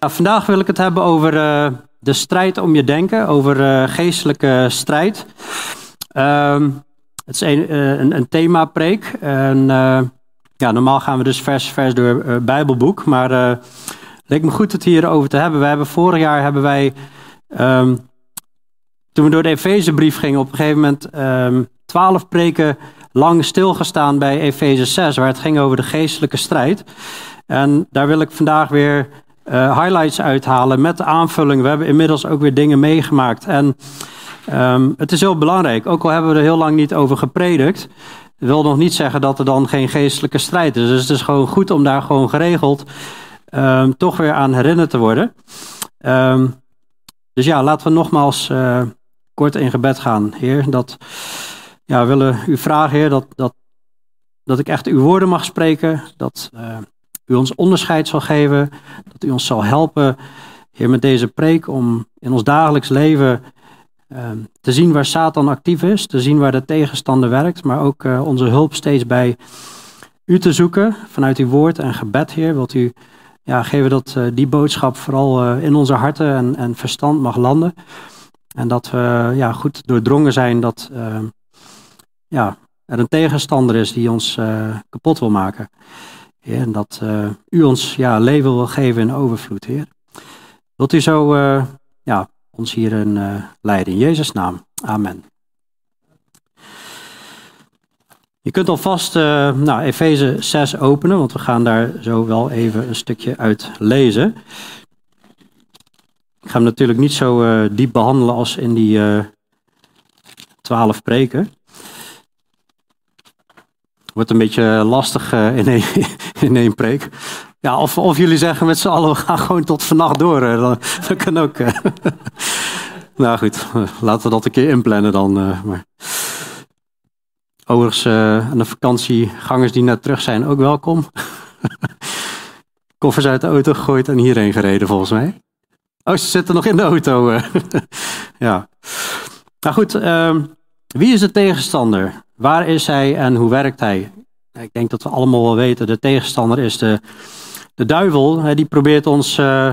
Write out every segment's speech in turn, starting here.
Ja, vandaag wil ik het hebben over uh, de strijd om je denken, over uh, geestelijke strijd. Um, het is een, uh, een, een themapreek. En, ja, normaal gaan we dus vers vers door Bijbelboek, maar het leek me goed het hierover te hebben. Hebben vorig jaar hebben wij, um, toen we door de Efezebrief gingen, op een gegeven moment um, twaalf preken lang stilgestaan bij Efeze 6, waar het ging over de geestelijke strijd. En daar wil ik vandaag weer uh, highlights uithalen met de aanvulling. We hebben inmiddels ook weer dingen meegemaakt. En um, het is heel belangrijk, ook al hebben we er heel lang niet over gepredikt. Dat wil nog niet zeggen dat er dan geen geestelijke strijd is. Dus het is gewoon goed om daar gewoon geregeld um, toch weer aan herinnerd te worden. Um, dus ja, laten we nogmaals uh, kort in gebed gaan, Heer. Dat ja, we willen u vragen, Heer, dat, dat, dat ik echt uw woorden mag spreken. Dat uh, u ons onderscheid zal geven. Dat u ons zal helpen, Heer, met deze preek om in ons dagelijks leven uh, te zien waar Satan actief is. Te zien waar de tegenstander werkt. Maar ook uh, onze hulp steeds bij u te zoeken. Vanuit uw woord en gebed, Heer. Wilt u ja, geven dat uh, die boodschap vooral in onze harten en, en verstand mag landen. En dat we ja, goed doordrongen zijn dat ja, er een tegenstander is die ons kapot wil maken. En dat uh, u ons ja, leven wil geven in overvloed, Heer. Wilt u zo uh, ja, ons hierin leiden? In Jezus' naam. Amen. Je kunt alvast uh, nou, Efeze 6 openen, want we gaan daar zo wel even een stukje uit lezen. Ik ga hem natuurlijk niet zo uh, diep behandelen als in die uh, twaalf preken. Wordt een beetje lastig uh, in, één, in één preek. Ja, of, of jullie zeggen met z'n allen, gaan gewoon tot vannacht door. Uh, dan, dat kan ook. Nou goed, laten we dat een keer inplannen dan. maar. Overigens, aan de vakantiegangers die net terug zijn, ook welkom. Koffers uit de auto gegooid en hierheen gereden volgens mij. Oh, ze zitten nog in de auto. ja. Nou goed, ehm, wie is de tegenstander? Waar is hij en hoe werkt hij? Ik denk dat we allemaal wel weten, de tegenstander is de, de duivel. Die probeert ons uh,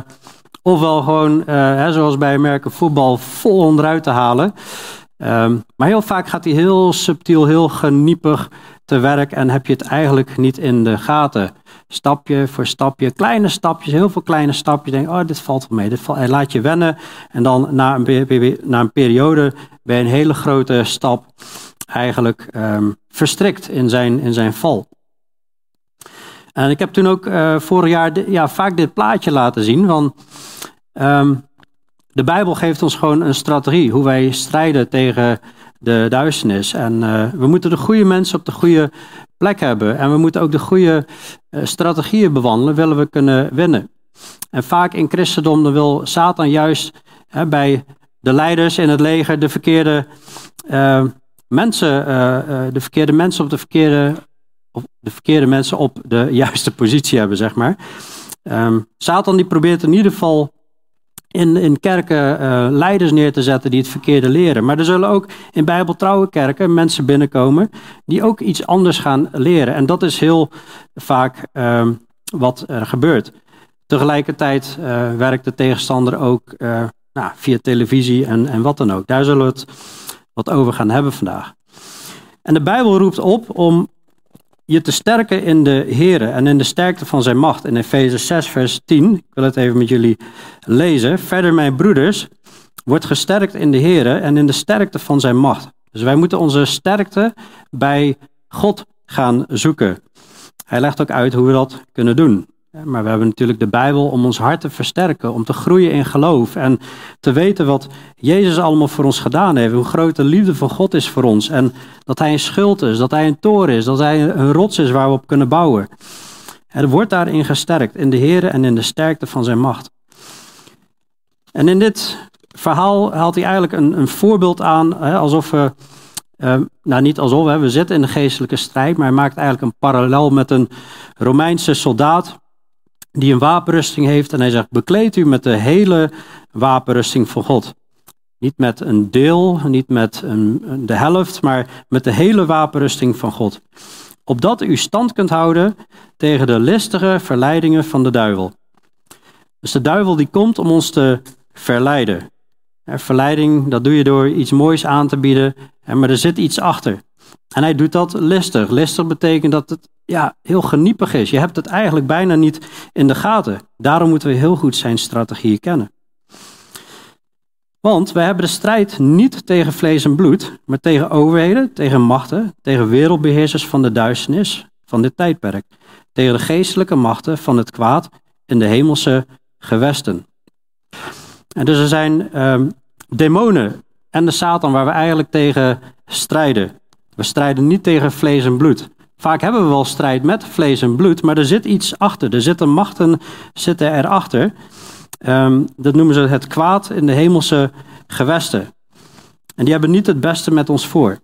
ofwel gewoon, uh, zoals bij merken voetbal, vol onderuit te halen. Um, maar heel vaak gaat hij heel subtiel, heel geniepig te werk en heb je het eigenlijk niet in de gaten. Stapje voor stapje, kleine stapjes, heel veel kleine stapjes. Denk, oh, dit valt wel mee. Hij laat je wennen en dan na een, na een periode bij een hele grote stap eigenlijk um, verstrikt in zijn, in zijn val. En ik heb toen ook uh, vorig jaar ja, vaak dit plaatje laten zien. Want um, de Bijbel geeft ons gewoon een strategie. Hoe wij strijden tegen de duisternis. En uh, we moeten de goede mensen op de goede plek hebben. En we moeten ook de goede uh, strategieën bewandelen. Willen we kunnen winnen. En vaak in christendom wil Satan juist hè, bij de leiders in het leger de verkeerde uh, mensen, uh, uh, de verkeerde mensen op de verkeerde, of de verkeerde mensen op de juiste positie hebben, zeg maar. Um, Satan die probeert in ieder geval in, in kerken uh, leiders neer te zetten die het verkeerde leren. Maar er zullen ook in bijbeltrouwe kerken mensen binnenkomen die ook iets anders gaan leren. En dat is heel vaak um, wat er gebeurt. Tegelijkertijd werkt de tegenstander ook nou, via televisie en, en wat dan ook. Daar zullen het wat over gaan hebben vandaag. En de Bijbel roept op om je te sterken in de Here en in de sterkte van zijn macht. In Efeze 6, vers 10, ik wil het even met jullie lezen. Verder, mijn broeders, wordt gesterkt in de Here en in de sterkte van zijn macht. Dus wij moeten onze sterkte bij God gaan zoeken. Hij legt ook uit hoe we dat kunnen doen. Maar we hebben natuurlijk de Bijbel om ons hart te versterken, om te groeien in geloof en te weten wat Jezus allemaal voor ons gedaan heeft, hoe groot de liefde van God is voor ons en dat Hij een schuld is, dat Hij een toren is, dat Hij een rots is waar we op kunnen bouwen. Er wordt daarin gesterkt, in de Heer en in de sterkte van Zijn macht. En in dit verhaal haalt hij eigenlijk een, een voorbeeld aan, hè, alsof we, uh, nou niet alsof, hè, we zitten in de geestelijke strijd, maar hij maakt eigenlijk een parallel met een Romeinse soldaat die een wapenrusting heeft. En hij zegt, bekleed u met de hele wapenrusting van God. Niet met een deel, niet met een, de helft, maar met de hele wapenrusting van God. Opdat u stand kunt houden tegen de listige verleidingen van de duivel. Dus de duivel die komt om ons te verleiden. Verleiding, dat doe je door iets moois aan te bieden, maar er zit iets achter. En hij doet dat listig. Listig betekent dat het ja, heel geniepig is. Je hebt het eigenlijk bijna niet in de gaten. Daarom moeten we heel goed zijn strategieën kennen. Want wij hebben de strijd niet tegen vlees en bloed, maar tegen overheden, tegen machten, tegen wereldbeheersers van de duisternis van dit tijdperk, tegen de geestelijke machten van het kwaad in de hemelse gewesten. En dus er zijn um, demonen en de Satan waar we eigenlijk tegen strijden. We strijden niet tegen vlees en bloed. Vaak hebben we wel strijd met vlees en bloed, maar er zit iets achter. Er zitten machten zitten erachter. Um, dat noemen ze het kwaad in de hemelse gewesten. En die hebben niet het beste met ons voor.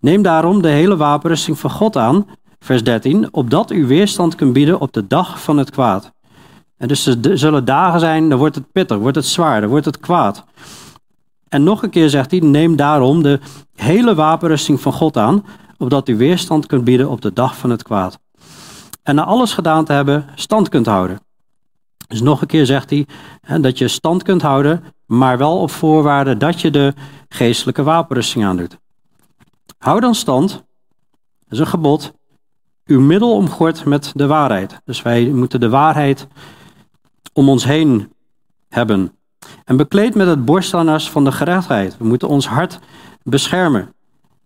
Neem daarom de hele wapenrusting van God aan, vers 13, opdat u weerstand kunt bieden op de dag van het kwaad. En dus er zullen dagen zijn, dan wordt het pittig, wordt het zwaar, dan wordt het kwaad. En nog een keer zegt hij, neem daarom de hele wapenrusting van God aan, opdat u weerstand kunt bieden op de dag van het kwaad. En na alles gedaan te hebben, stand kunt houden. Dus nog een keer zegt hij hè, dat je stand kunt houden, maar wel op voorwaarde dat je de geestelijke wapenrusting aandoet. Hou dan stand, dat is een gebod, uw middel omgord met de waarheid. Dus wij moeten de waarheid om ons heen hebben. En bekleed met het borstharnas van de gerechtheid. We moeten ons hart beschermen.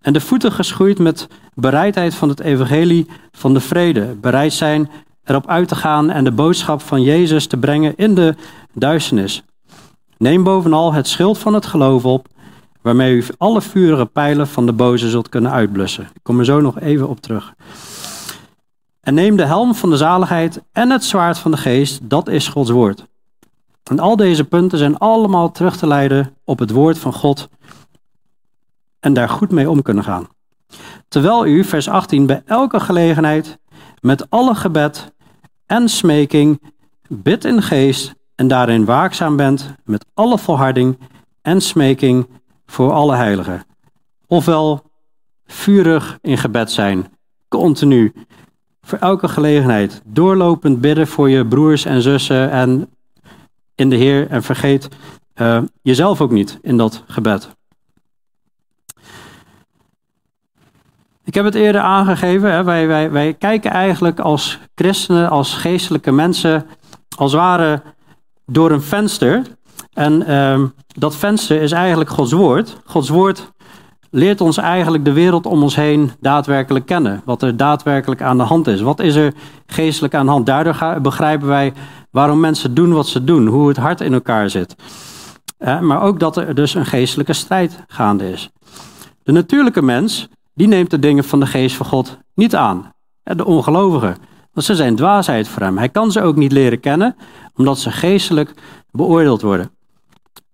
En de voeten geschoeid met bereidheid van het evangelie van de vrede. Bereid zijn erop uit te gaan en de boodschap van Jezus te brengen in de duisternis. Neem bovenal het schild van het geloof op, waarmee u alle vurige pijlen van de boze zult kunnen uitblussen. Ik kom er zo nog even op terug. En neem de helm van de zaligheid en het zwaard van de geest, dat is Gods woord. En al deze punten zijn allemaal terug te leiden op het woord van God en daar goed mee om kunnen gaan. Terwijl u, vers 18, bij elke gelegenheid met alle gebed en smeking bid in geest en daarin waakzaam bent met alle volharding en smeking voor alle heiligen. Ofwel vurig in gebed zijn, continu, voor elke gelegenheid, doorlopend bidden voor je broers en zussen en in de Heer en vergeet uh, jezelf ook niet in dat gebed. Ik heb het eerder aangegeven, hè, wij, wij, wij kijken eigenlijk als christenen, als geestelijke mensen, als ware door een venster. En uh, dat venster is eigenlijk Gods woord. Gods woord leert ons eigenlijk de wereld om ons heen daadwerkelijk kennen. Wat er daadwerkelijk aan de hand is. Wat is er geestelijk aan de hand? Daardoor begrijpen wij waarom mensen doen wat ze doen. Hoe het hart in elkaar zit. Maar ook dat er dus een geestelijke strijd gaande is. De natuurlijke mens, die neemt de dingen van de geest van God niet aan. De ongelovige. Want ze zijn dwaasheid voor hem. Hij kan ze ook niet leren kennen, omdat ze geestelijk beoordeeld worden.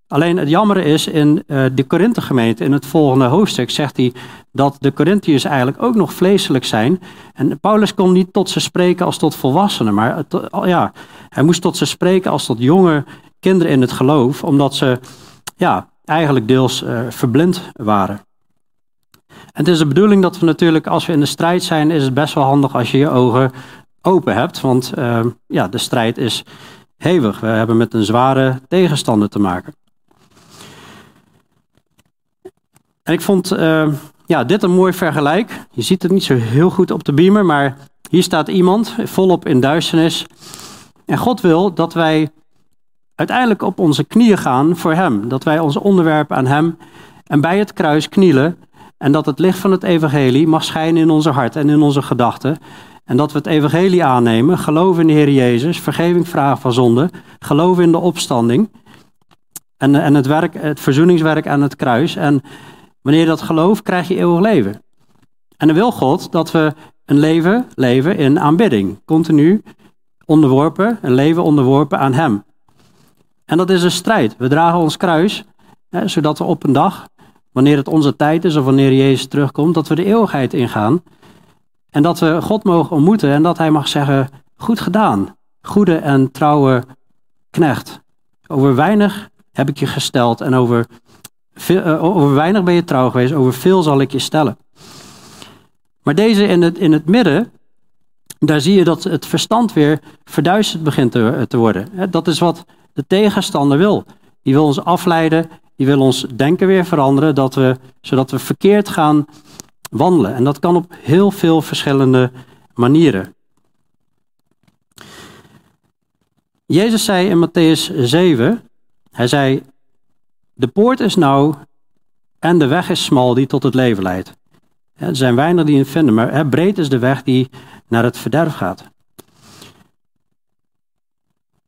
Alleen het jammer is, in uh, de Korinthe-gemeente, in het volgende hoofdstuk, zegt hij dat de Corinthiërs eigenlijk ook nog vleeselijk zijn. En Paulus kon niet tot ze spreken als tot volwassenen, maar ja, hij moest tot ze spreken als tot jonge kinderen in het geloof, omdat ze ja, eigenlijk deels uh, verblind waren. Het is de bedoeling dat we natuurlijk, als we in de strijd zijn, is het best wel handig als je je ogen open hebt. Want uh, ja, de strijd is hevig. We hebben met een zware tegenstander te maken. En ik vond uh, ja, dit een mooi vergelijk. Je ziet het niet zo heel goed op de beamer, maar hier staat iemand volop in duisternis. En God wil dat wij uiteindelijk op onze knieën gaan voor Hem. Dat wij ons onderwerpen aan Hem en bij het kruis knielen. En dat het licht van het evangelie mag schijnen in onze hart en in onze gedachten. En dat we het evangelie aannemen, geloven in de Heer Jezus, vergeving vragen van zonde, geloven in de opstanding. En, en het, werk, het verzoeningswerk aan het kruis. En wanneer je dat gelooft, krijg je eeuwig leven. En dan wil God dat we een leven leven in aanbidding. Continu onderworpen, een leven onderworpen aan Hem. En dat is een strijd. We dragen ons kruis, hè, zodat we op een dag wanneer het onze tijd is of wanneer Jezus terugkomt, dat we de eeuwigheid ingaan. En dat we God mogen ontmoeten en dat Hij mag zeggen, goed gedaan, goede en trouwe knecht. Over weinig heb ik je gesteld en over, uh, over weinig ben je trouw geweest, over veel zal ik je stellen. Maar deze in het, in het midden daar zie je dat het verstand weer verduisterd begint te, te worden. Dat is wat de tegenstander wil. Die wil ons afleiden, die wil ons denken weer veranderen, dat we, zodat we verkeerd gaan wandelen. En dat kan op heel veel verschillende manieren. Jezus zei in Matthäus 7, hij zei, de poort is nauw en de weg is smal die tot het leven leidt. Er zijn weinig die het vinden, maar breed is de weg die naar het verderf gaat.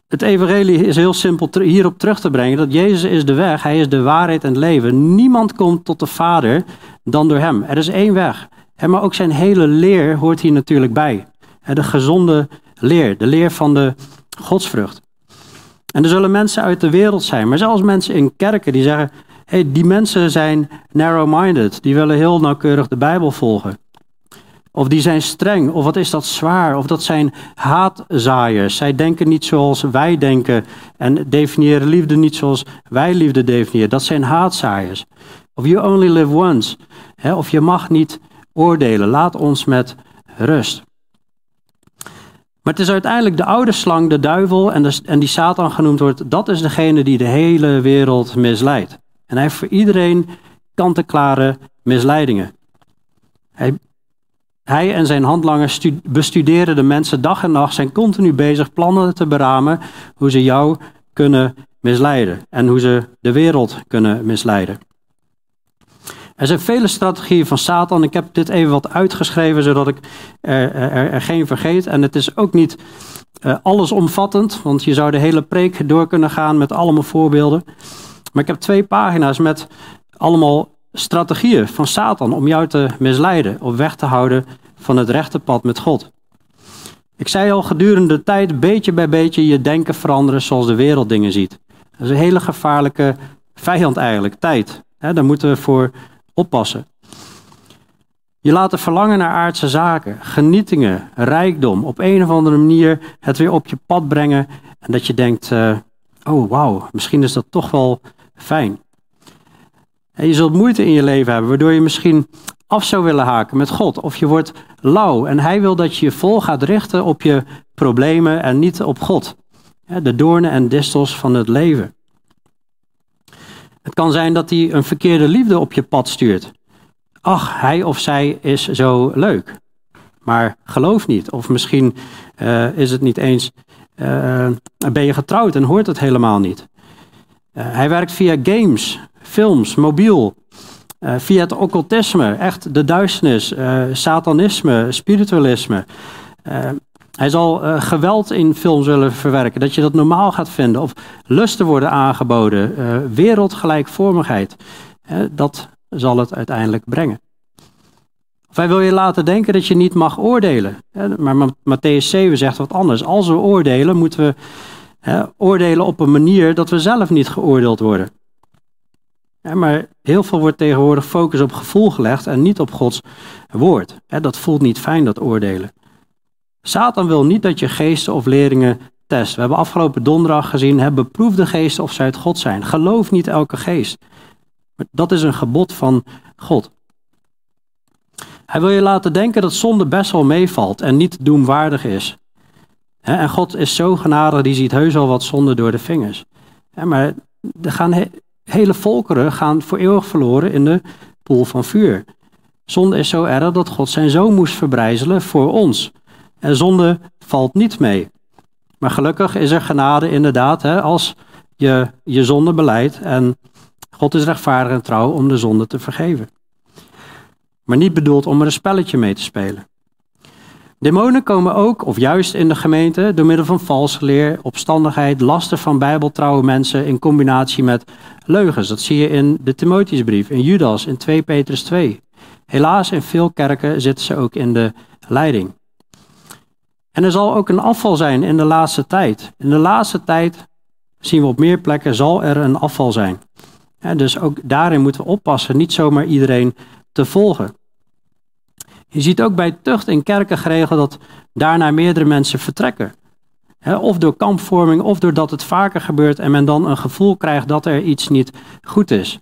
Het evangelie is heel simpel hierop terug te brengen dat Jezus is de weg, hij is de waarheid en het leven. Niemand komt tot de Vader dan door hem. Er is één weg. Maar ook zijn hele leer hoort hier natuurlijk bij. De gezonde leer, de leer van de godsvrucht. En er zullen mensen uit de wereld zijn, maar zelfs mensen in kerken die zeggen, hey, die mensen zijn narrow-minded, die willen heel nauwkeurig de Bijbel volgen. Of die zijn streng, of wat is dat zwaar, of dat zijn haatzaaiers. Zij denken niet zoals wij denken en definiëren liefde niet zoals wij liefde definiëren. Dat zijn haatzaaiers. Of you only live once. of je mag niet oordelen. Laat ons met rust. Maar het is uiteindelijk de oude slang, de duivel en, de, en die Satan genoemd wordt, dat is degene die de hele wereld misleidt. En hij heeft voor iedereen kant-en-klare misleidingen. Hij, hij en zijn handlangers bestuderen de mensen dag en nacht, zijn continu bezig plannen te beramen hoe ze jou kunnen misleiden en hoe ze de wereld kunnen misleiden. Er zijn vele strategieën van Satan. Ik heb dit even wat uitgeschreven, zodat ik er, er, geen vergeet. En het is ook niet uh, allesomvattend, want je zou de hele preek door kunnen gaan met allemaal voorbeelden. Maar ik heb twee pagina's met allemaal strategieën van Satan om jou te misleiden, of weg te houden van het rechte pad met God. Ik zei al gedurende de tijd, beetje bij beetje, je denken veranderen zoals de wereld dingen ziet. Dat is een hele gevaarlijke vijand eigenlijk, tijd. daar moeten we voor oppassen. Je laten verlangen naar aardse zaken, genietingen, rijkdom, op een of andere manier het weer op je pad brengen en dat je denkt, uh, oh wauw, misschien is dat toch wel fijn. En je zult moeite in je leven hebben, waardoor je misschien af zou willen haken met God. Of je wordt lauw en hij wil dat je je vol gaat richten op je problemen en niet op God. De doornen en distels van het leven. Het kan zijn dat hij een verkeerde liefde op je pad stuurt. Ach, hij of zij is zo leuk. Maar geloof niet. Of misschien uh, is het niet eens. Uh, ben je getrouwd en hoort het helemaal niet. Uh, hij werkt via games, films, mobiel. via het occultisme, echt de duisternis, satanisme, spiritualisme. Hij zal geweld in films willen verwerken, dat je dat normaal gaat vinden. Of lusten worden aangeboden, wereldgelijkvormigheid. Dat zal het uiteindelijk brengen. Of hij wil je laten denken dat je niet mag oordelen. Maar Matthäus 7 zegt wat anders. Als we oordelen, moeten we oordelen op een manier dat we zelf niet geoordeeld worden. Maar heel veel wordt tegenwoordig focus op gevoel gelegd en niet op Gods woord. dat voelt niet fijn, dat oordelen. Satan wil niet dat je geesten of leerlingen test. We hebben afgelopen donderdag gezien, hè, beproef de geesten of zij uit God zijn. Geloof niet elke geest. Dat is een gebod van God. Hij wil je laten denken dat zonde best wel meevalt en niet doemwaardig is. En God is zo genadig, die ziet heus al wat zonde door de vingers. Maar er gaan hele volkeren gaan voor eeuwig verloren in de poel van vuur. Zonde is zo erg dat God zijn zoon moest verbrijzelen voor ons. En zonde valt niet mee. Maar gelukkig is er genade inderdaad hè, als je je zonde beleidt en God is rechtvaardig en trouw om de zonde te vergeven. Maar niet bedoeld om er een spelletje mee te spelen. Demonen komen ook, of juist in de gemeente, door middel van valse leer, opstandigheid, lasten van bijbeltrouwe mensen in combinatie met leugens. Dat zie je in de Timotheusbrief, in Judas, in 2 Petrus 2. Helaas, in veel kerken zitten ze ook in de leiding. En er zal ook een afval zijn in de laatste tijd. In de laatste tijd zien we op meer plekken zal er een afval zijn. dus ook daarin moeten we oppassen, niet zomaar iedereen te volgen. Je ziet ook bij tucht in kerken geregeld dat daarna meerdere mensen vertrekken. of door kampvorming, of doordat het vaker gebeurt en men dan een gevoel krijgt dat er iets niet goed is.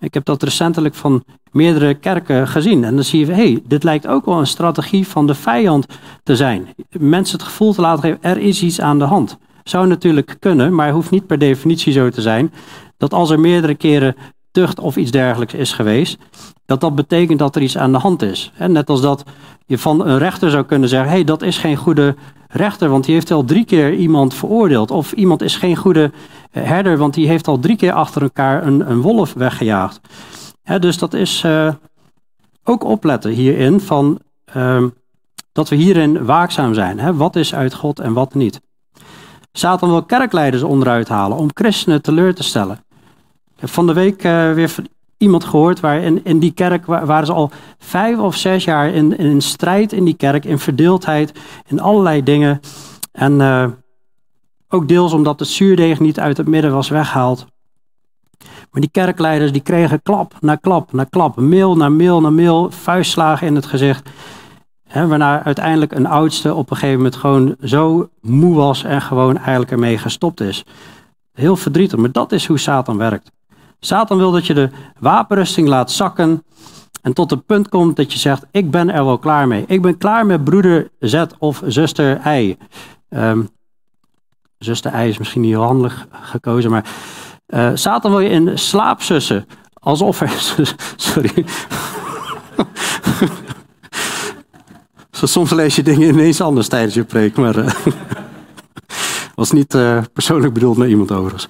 Ik heb dat recentelijk van meerdere kerken gezien. En dan zie je, hey, dit lijkt ook wel een strategie van de vijand te zijn. Mensen het gevoel te laten geven, er is iets aan de hand. Zou natuurlijk kunnen, maar hoeft niet per definitie zo te zijn. Dat als er meerdere keren tucht of iets dergelijks is geweest, dat dat betekent dat er iets aan de hand is. net als dat je van een rechter zou kunnen zeggen, hé, hey, dat is geen goede rechter, want die heeft al drie keer iemand veroordeeld. Of iemand is geen goede eh, herder, want die heeft al drie keer achter elkaar een, een wolf weggejaagd. dus dat is uh, ook opletten hierin van uh, dat we hierin waakzaam zijn. wat is uit God en wat niet. Satan wil kerkleiders onderuit halen om christenen teleur te stellen. Ik heb van de week uh, weer iemand gehoord waar in, die kerk waren ze al vijf of zes jaar in, in strijd in die kerk, in verdeeldheid, in allerlei dingen. En uh, ook deels omdat de zuurdeeg niet uit het midden was weggehaald. Maar die kerkleiders die kregen klap na klap na klap, mail na mail na mail, vuistslagen in het gezicht. Waarna uiteindelijk een oudste op een gegeven moment gewoon zo moe was en gewoon eigenlijk ermee gestopt is. Heel verdrietig, maar dat is hoe Satan werkt. Satan wil dat je de wapenrusting laat zakken en tot het punt komt dat je zegt, ik ben er wel klaar mee. Ik ben klaar met broeder Z of zuster I. Um, zuster I is misschien niet heel handig gekozen, maar uh, Satan wil je in slaap sussen. Alsof er... Sorry. Soms lees je dingen ineens anders tijdens je preek, maar... Uh, was niet uh, persoonlijk bedoeld naar iemand overigens.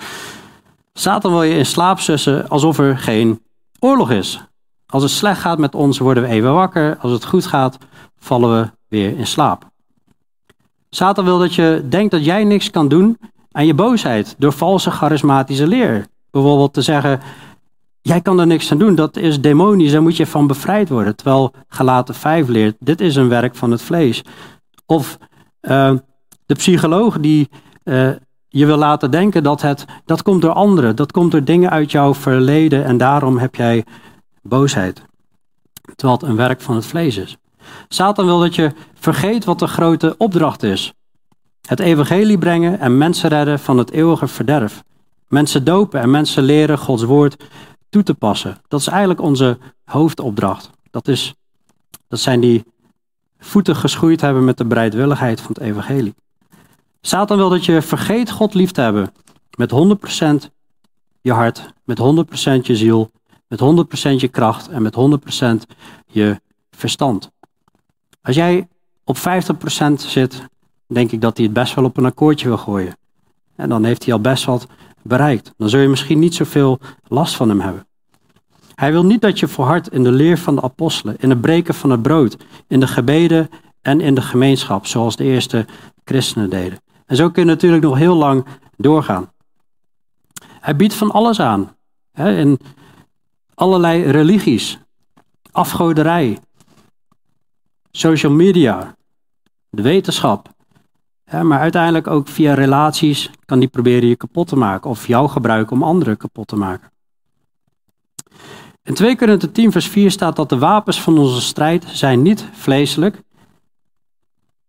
Satan wil je in slaap sussen alsof er geen oorlog is. Als het slecht gaat met ons, worden we even wakker. Als het goed gaat, vallen we weer in slaap. Satan wil dat je denkt dat jij niks kan doen aan je boosheid door valse charismatische leer. Bijvoorbeeld te zeggen, jij kan er niks aan doen, dat is demonisch, daar moet je van bevrijd worden. Terwijl gelaten 5 leert, dit is een werk van het vlees. Of uh, de psycholoog die uh, je wil laten denken dat het, dat komt door anderen, dat komt door dingen uit jouw verleden en daarom heb jij boosheid. Terwijl het een werk van het vlees is. Satan wil dat je vergeet wat de grote opdracht is. Het evangelie brengen en mensen redden van het eeuwige verderf. Mensen dopen en mensen leren Gods woord toe te passen. Dat is eigenlijk onze hoofdopdracht. Dat, is, dat zijn die voeten geschoeid hebben met de bereidwilligheid van het evangelie. Satan wil dat je vergeet God lief te hebben. Met 100% je hart, met 100% je ziel, met 100% je kracht en met 100% je verstand. Als jij op 50% zit, denk ik dat hij het best wel op een akkoordje wil gooien. En dan heeft hij al best wat bereikt. Dan zul je misschien niet zoveel last van hem hebben. Hij wil niet dat je volhardt in de leer van de apostelen, in het breken van het brood, in de gebeden en in de gemeenschap, zoals de eerste christenen deden. En zo kun je natuurlijk nog heel lang doorgaan. Hij biedt van alles aan. Hè, in allerlei religies, afgoderij, social media, de wetenschap. maar uiteindelijk ook via relaties kan die proberen je kapot te maken of jou gebruiken om anderen kapot te maken. In 2 Korinther 10 vers 4 staat dat de wapens van onze strijd zijn niet vleeselijk,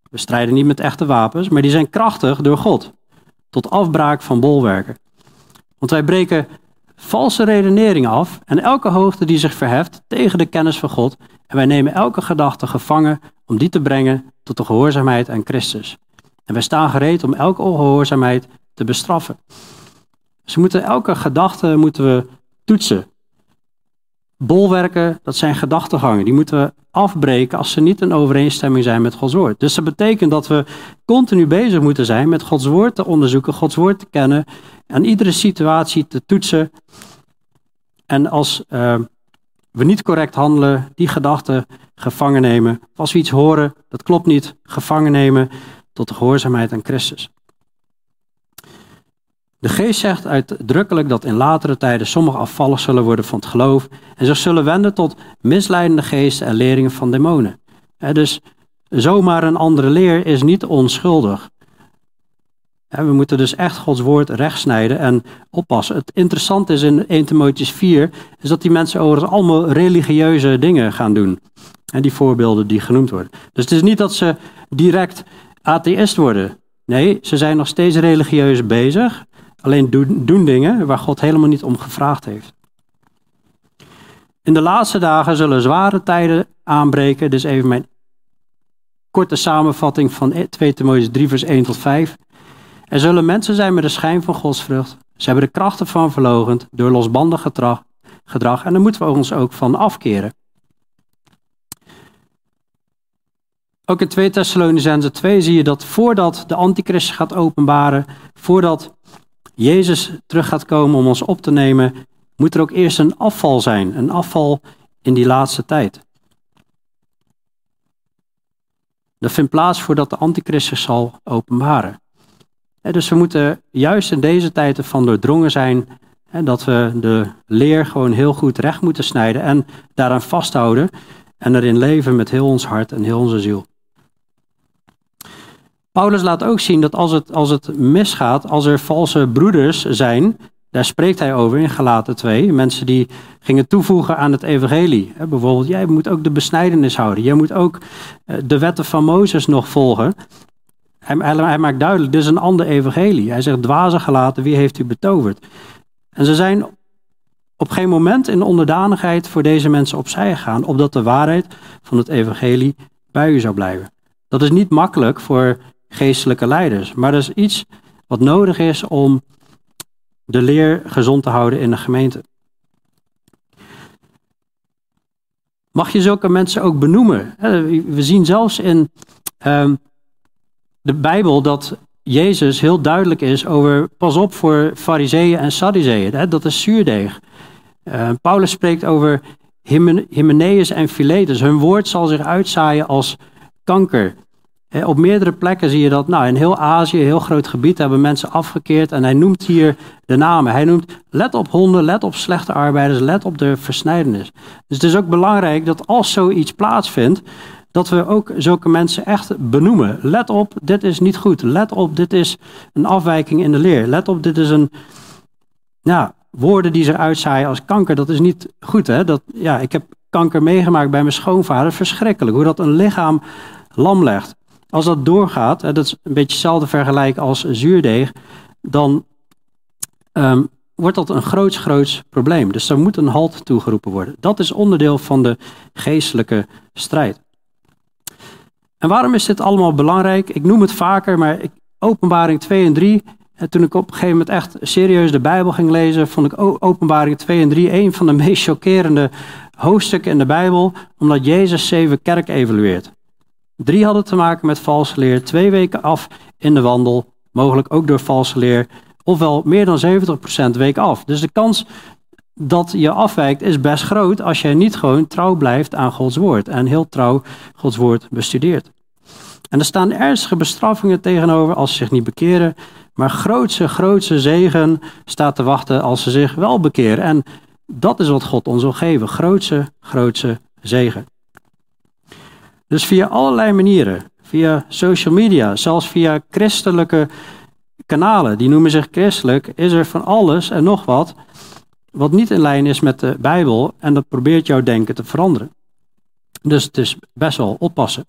we strijden niet met echte wapens, maar die zijn krachtig door God. Tot afbraak van bolwerken. Want wij breken valse redeneringen af en elke hoogte die zich verheft tegen de kennis van God. En wij nemen elke gedachte gevangen om die te brengen tot de gehoorzaamheid aan Christus. En wij staan gereed om elke ongehoorzaamheid te bestraffen. Dus moeten elke gedachte moeten we toetsen. Bolwerken, dat zijn gedachtegangen. Die moeten we afbreken als ze niet in overeenstemming zijn met Gods woord. Dus dat betekent dat we continu bezig moeten zijn met Gods woord te onderzoeken, Gods woord te kennen, en iedere situatie te toetsen. En als uh, we niet correct handelen, die gedachten gevangen nemen. Als we iets horen, dat klopt niet, gevangen nemen tot de gehoorzaamheid aan Christus. De geest zegt uitdrukkelijk dat in latere tijden sommigen afvallig zullen worden van het geloof en zich zullen wenden tot misleidende geesten en leringen van demonen. Dus zomaar een andere leer is niet onschuldig. We moeten dus echt Gods woord rechtsnijden en oppassen. Het interessante is in 1 Timotheus 4, is dat die mensen overigens allemaal religieuze dingen gaan doen. En die voorbeelden die genoemd worden. Dus het is niet dat ze direct atheïst worden. Nee, ze zijn nog steeds religieus bezig. Alleen doen, doen dingen waar God helemaal niet om gevraagd heeft. In de laatste dagen zullen zware tijden aanbreken. Dus even mijn korte samenvatting van 2 Timotheüs 3 vers 1 tot 5. Er zullen mensen zijn met de schijn van godsvrucht. Ze hebben de krachten van verlogend door losbandig gedrag, gedrag. En daar moeten we ons ook van afkeren. Ook in 2 Thessalonicense 2 zie je dat voordat de antichrist gaat openbaren, voordat Jezus terug gaat komen om ons op te nemen, moet er ook eerst een afval zijn. Een afval in die laatste tijd. Dat vindt plaats voordat de antichrist zich zal openbaren. Dus we moeten juist in deze tijd ervan doordrongen zijn dat we de leer gewoon heel goed recht moeten snijden en daaraan vasthouden en erin leven met heel ons hart en heel onze ziel. Paulus laat ook zien dat als het, als het misgaat, als er valse broeders zijn, daar spreekt hij over in Galaten 2, mensen die gingen toevoegen aan het evangelie. Bijvoorbeeld, jij moet ook de besnijdenis houden, jij moet ook eh, de wetten van Mozes nog volgen. Hij, hij maakt duidelijk, dit is een ander evangelie. Hij zegt, dwazen gelaten, wie heeft u betoverd? En ze zijn op geen moment in onderdanigheid voor deze mensen opzij gegaan, opdat de waarheid van het evangelie bij u zou blijven. Dat is niet makkelijk voor geestelijke leiders. Maar dat is iets wat nodig is om de leer gezond te houden in de gemeente. Mag je zulke mensen ook benoemen? We zien zelfs in ehm, de Bijbel dat Jezus heel duidelijk is over pas op voor fariseeën en sadduceeën. Dat is zuurdeeg. Ehm, Paulus spreekt over Hymenaeus en Philetus. Hun woord zal zich uitzaaien als kanker. Op meerdere plekken zie je dat, nou in heel Azië, heel groot gebied, hebben mensen afgekeerd. En hij noemt hier de namen. Hij noemt, let op honden, let op slechte arbeiders, let op de versnijdenis. Dus het is ook belangrijk dat als zoiets plaatsvindt, dat we ook zulke mensen echt benoemen. Let op, dit is niet goed. Let op, dit is een afwijking in de leer. Let op, dit is een, ja, woorden die ze uitzaaien als kanker. Dat is niet goed, hè. Dat, ja, ik heb kanker meegemaakt bij mijn schoonvader. Verschrikkelijk, hoe dat een lichaam lam legt. Als dat doorgaat, dat is een beetje hetzelfde vergelijk als zuurdeeg, dan ehm, wordt dat een groots, groots probleem. Dus er moet een halt toegeroepen worden. Dat is onderdeel van de geestelijke strijd. En waarom is dit allemaal belangrijk? Ik noem het vaker, maar openbaring 2 en 3. En toen ik op een gegeven moment echt serieus de Bijbel ging lezen, vond ik openbaring 2 en 3 een van de meest chockerende hoofdstukken in de Bijbel, omdat Jezus zeven kerk evalueert. Drie hadden te maken met valse leer, twee weken af in de wandel, mogelijk ook door valse leer, ofwel meer dan 70% week af. Dus de kans dat je afwijkt is best groot als je niet gewoon trouw blijft aan Gods woord en heel trouw Gods woord bestudeert. En er staan ernstige bestraffingen tegenover als ze zich niet bekeren, maar grootse, grootse zegen staat te wachten als ze zich wel bekeren. En dat is wat God ons wil geven, grootse, grootse zegen. Dus via allerlei manieren, via social media, zelfs via christelijke kanalen, die noemen zich christelijk, is er van alles en nog wat wat niet in lijn is met de Bijbel en dat probeert jouw denken te veranderen. Dus het is best wel oppassen.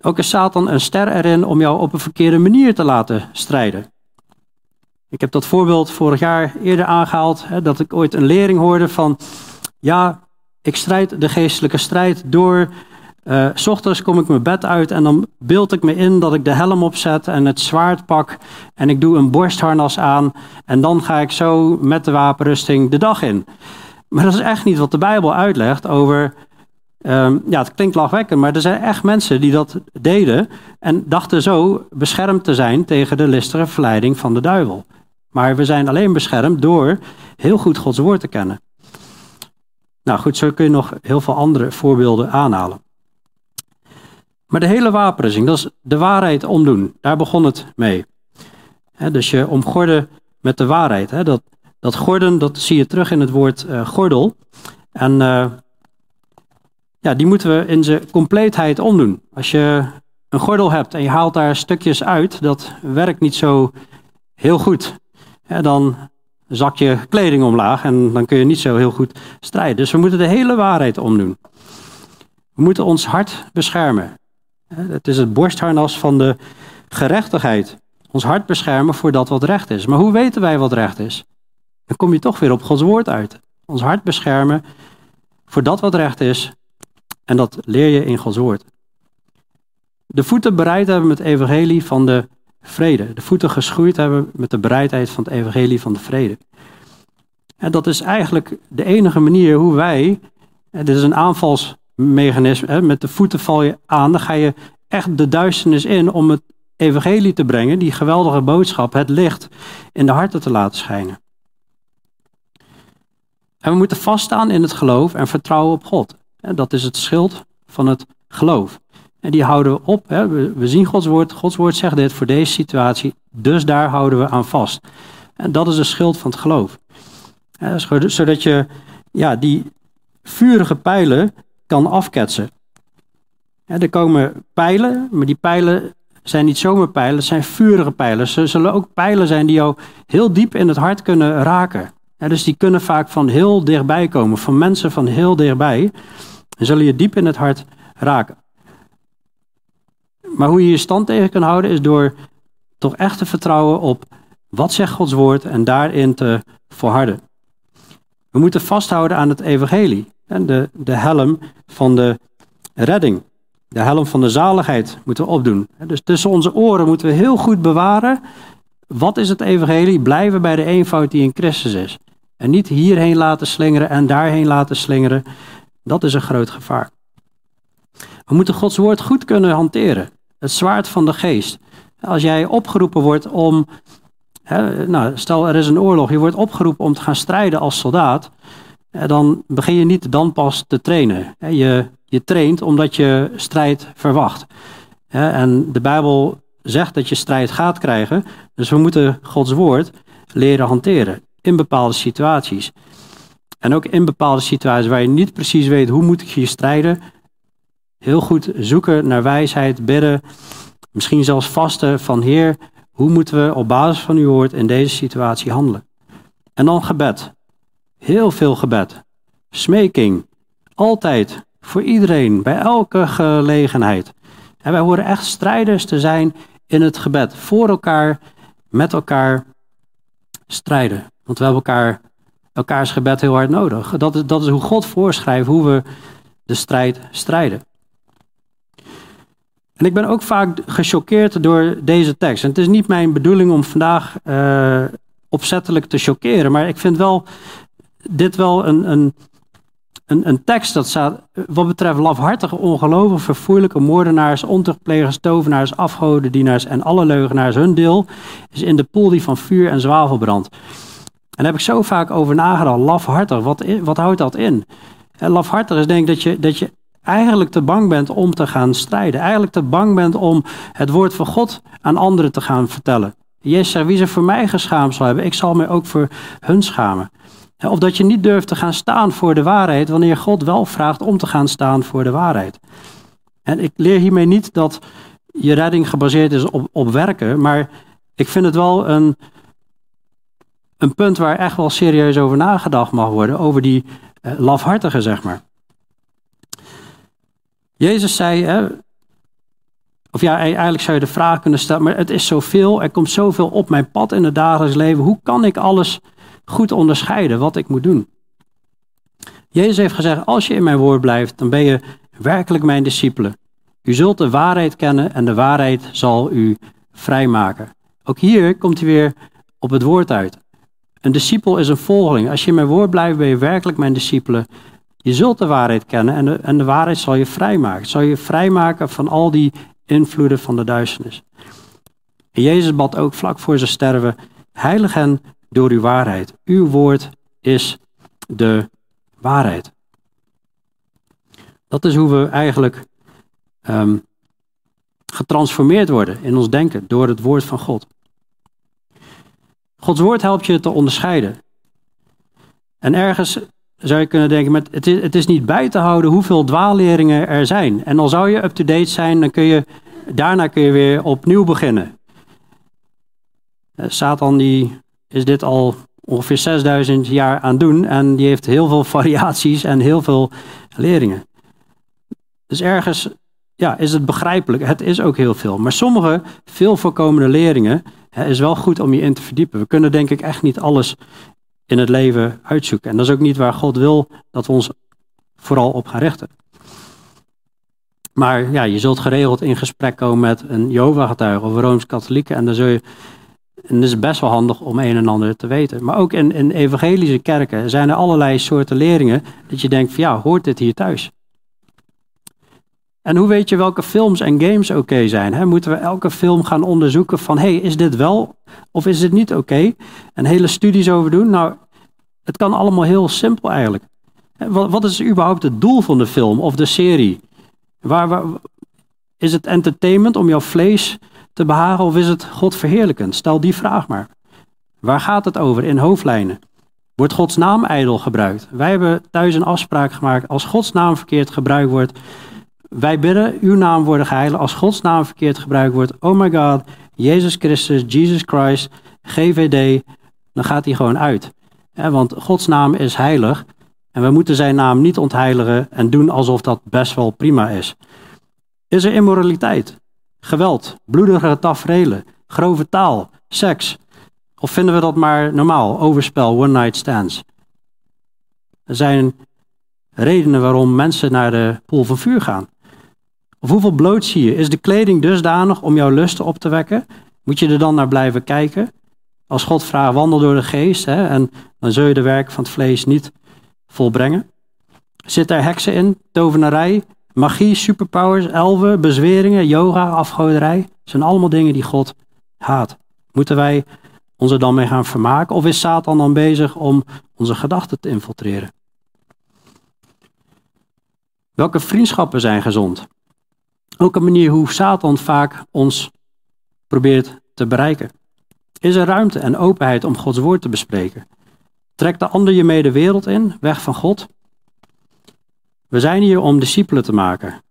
Ook is Satan een ster erin om jou op een verkeerde manier te laten strijden. Ik heb dat voorbeeld vorig jaar eerder aangehaald, hè, dat ik ooit een lering hoorde van, ja, ik strijd de geestelijke strijd door. Uh, s ochtends kom ik mijn bed uit en dan beeld ik me in dat ik de helm opzet en het zwaard pak. En ik doe een borstharnas aan. En dan ga ik zo met de wapenrusting de dag in. Maar dat is echt niet wat de Bijbel uitlegt over. Um, ja, het klinkt lachwekkend, maar er zijn echt mensen die dat deden. En dachten zo beschermd te zijn tegen de listige verleiding van de duivel. Maar we zijn alleen beschermd door heel goed Gods woord te kennen. Nou goed, zo kun je nog heel veel andere voorbeelden aanhalen. Maar de hele wapenrusting, dat is de waarheid omdoen. Daar begon het mee. dus je omgorden met de waarheid. dat, dat gorden, dat zie je terug in het woord uh, gordel. En uh, ja, die moeten we in zijn compleetheid omdoen. Als je een gordel hebt en je haalt daar stukjes uit, dat werkt niet zo heel goed. dan zak je kleding omlaag en dan kun je niet zo heel goed strijden. Dus we moeten de hele waarheid omdoen. We moeten ons hart beschermen. Het is het borstharnas van de gerechtigheid. Ons hart beschermen voor dat wat recht is. Maar hoe weten wij wat recht is? Dan kom je toch weer op Gods woord uit. Ons hart beschermen voor dat wat recht is. En dat leer je in Gods woord. De voeten bereid hebben met het evangelie van de vrede. De voeten geschoeid hebben met de bereidheid van het evangelie van de vrede. En dat is eigenlijk de enige manier hoe wij, dit is een aanvalsmechanisme, met de voeten val je aan, dan ga je echt de duisternis in om het evangelie te brengen, die geweldige boodschap, het licht in de harten te laten schijnen. En we moeten vaststaan in het geloof en vertrouwen op God. Dat is het schild van het geloof. En die houden we op. We zien Gods woord. Gods woord zegt dit voor deze situatie. Dus daar houden we aan vast. En dat is het schild van het geloof. Zodat je ja, die vurige pijlen kan afketsen. Er komen pijlen, maar die pijlen zijn niet zomaar pijlen, het zijn vurige pijlen. Ze zullen ook pijlen zijn die jou heel diep in het hart kunnen raken. dus die kunnen vaak van heel dichtbij komen, van mensen van heel dichtbij. En zullen je diep in het hart raken. Maar hoe je je stand tegen kan houden is door toch echt te vertrouwen op wat zegt Gods woord en daarin te volharden. We moeten vasthouden aan het evangelie en de, de helm van de redding. De helm van de zaligheid moeten we opdoen. Dus tussen onze oren moeten we heel goed bewaren. Wat is het evangelie? Blijven bij de eenvoud die in Christus is. En niet hierheen laten slingeren en daarheen laten slingeren. Dat is een groot gevaar. We moeten Gods woord goed kunnen hanteren. Het zwaard van de geest. Als jij opgeroepen wordt om. Hè, nou, stel er is een oorlog, je wordt opgeroepen om te gaan strijden als soldaat. Dan begin je niet dan pas te trainen. Je, je traint omdat je strijd verwacht. En de Bijbel zegt dat je strijd gaat krijgen. Dus we moeten Gods woord leren hanteren in bepaalde situaties. En ook in bepaalde situaties waar je niet precies weet hoe moet ik hier strijden. Heel goed zoeken naar wijsheid, bidden. Misschien zelfs vasten van Heer, hoe moeten we op basis van uw woord in deze situatie handelen? En dan gebed. Heel veel gebed. Smeking. Altijd. Voor iedereen. Bij elke gelegenheid. En wij horen echt strijders te zijn in het gebed. Voor elkaar, met elkaar strijden. Want we hebben elkaar, elkaars gebed heel hard nodig. Dat is, dat is hoe God voorschrijft hoe we de strijd strijden. En ik ben ook vaak gechoqueerd door deze tekst. En het is niet mijn bedoeling om vandaag uh, opzettelijk te choqueren, maar ik vind wel dit wel een, een, een, een tekst dat staat wat betreft lafhartige, ongelovigen, verfoeilijke moordenaars, ontuchtplegers, tovenaars, afgodendienaars en alle leugenaars. Hun deel is in de poel die van vuur en zwavel brandt. En daar heb ik zo vaak over nagedacht. Lafhartig, wat, wat houdt dat in? En lafhartig is denk ik dat je, dat je eigenlijk te bang bent om te gaan strijden. Eigenlijk te bang bent om het woord van God aan anderen te gaan vertellen. Jezus wie zich voor mij geschaamd zal hebben, ik zal mij ook voor hun schamen. Of dat je niet durft te gaan staan voor de waarheid, wanneer God wel vraagt om te gaan staan voor de waarheid. En ik leer hiermee niet dat je redding gebaseerd is op, op werken, maar ik vind het wel een, een punt waar echt wel serieus over nagedacht mag worden, over die uh, lafhartige, zeg maar. Jezus zei, hè, of ja, eigenlijk zou je de vraag kunnen stellen, maar het is zoveel, er komt zoveel op mijn pad in het dagelijks leven. Hoe kan ik alles goed onderscheiden wat ik moet doen? Jezus heeft gezegd, als je in mijn woord blijft, dan ben je werkelijk mijn discipelen. U zult de waarheid kennen en de waarheid zal u vrijmaken. Ook hier komt hij weer op het woord uit. Een discipel is een volgeling. Als je in mijn woord blijft, ben je werkelijk mijn discipelen. Je zult de waarheid kennen en de, en de waarheid zal je vrijmaken. Zal je vrijmaken van al die invloeden van de duisternis. Jezus bad ook vlak voor zijn sterven, heilig hen door uw waarheid. Uw woord is de waarheid. Dat is hoe we eigenlijk um, getransformeerd worden in ons denken door het woord van God. Gods woord helpt je te onderscheiden. En ergens zou je kunnen denken, met, het, is, het is niet bij te houden hoeveel dwaalleringen er zijn. En al zou je up-to-date zijn, dan kun je, daarna kun je weer opnieuw beginnen. Eh, Satan die is dit al ongeveer 6000 jaar aan doen en die heeft heel veel variaties en heel veel leringen. Dus ergens ja, is het begrijpelijk. Het is ook heel veel. Maar sommige veel voorkomende leringen hè, is wel goed om je in te verdiepen. We kunnen denk ik echt niet alles in het leven uitzoeken. En dat is ook niet waar God wil dat we ons vooral op gaan richten. Maar ja, je zult geregeld in gesprek komen met een Jehovah-getuige of een Rooms-Katholieke. En dan zul je en het is best wel handig om een en ander te weten. Maar ook in, in evangelische kerken zijn er allerlei soorten leringen dat je denkt van ja, hoort dit hier thuis? En hoe weet je welke films en games oké zijn? Hè? Moeten we elke film gaan onderzoeken van hey, is dit wel of is dit niet oké? En hele studies over doen? Nou, het kan allemaal heel simpel eigenlijk. Wat, wat is überhaupt het doel van de film of de serie? Waar, waar, is het entertainment om jouw vlees te behagen of is het God verheerlijkend? Stel die vraag maar. Waar gaat het over in hoofdlijnen? Wordt Gods naam ijdel gebruikt? Wij hebben thuis een afspraak gemaakt. Als Gods naam verkeerd gebruikt wordt, wij bidden, uw naam worden geheiligd. Als Gods naam verkeerd gebruikt wordt, oh my god, Jezus Christus, Jesus Christ, GVD, dan gaat hij gewoon uit. want Gods naam is heilig en we moeten zijn naam niet ontheiligen en doen alsof dat best wel prima is. Is er immoraliteit? Geweld, bloedige tafereelen, grove taal, seks? Of vinden we dat maar normaal, overspel, one-night stands? Er zijn redenen waarom mensen naar de pool van vuur gaan. Of hoeveel bloot zie je? Is de kleding dusdanig om jouw lusten op te wekken? Moet je er dan naar blijven kijken? Als God vraagt, wandel door de geest, hè, en dan zul je de werk van het vlees niet volbrengen. Zit er heksen in, tovenarij, Magie, superpowers, elfen, bezweringen, yoga, afgoderij. zijn allemaal dingen die God haat. Moeten wij ons er dan mee gaan vermaken? Of is Satan dan bezig om onze gedachten te infiltreren? Welke vriendschappen zijn gezond? Ook een manier hoe Satan vaak ons probeert te bereiken. Is er ruimte en openheid om Gods woord te bespreken? Trekt de ander je mee de wereld in, weg van God? We zijn hier om discipelen te maken.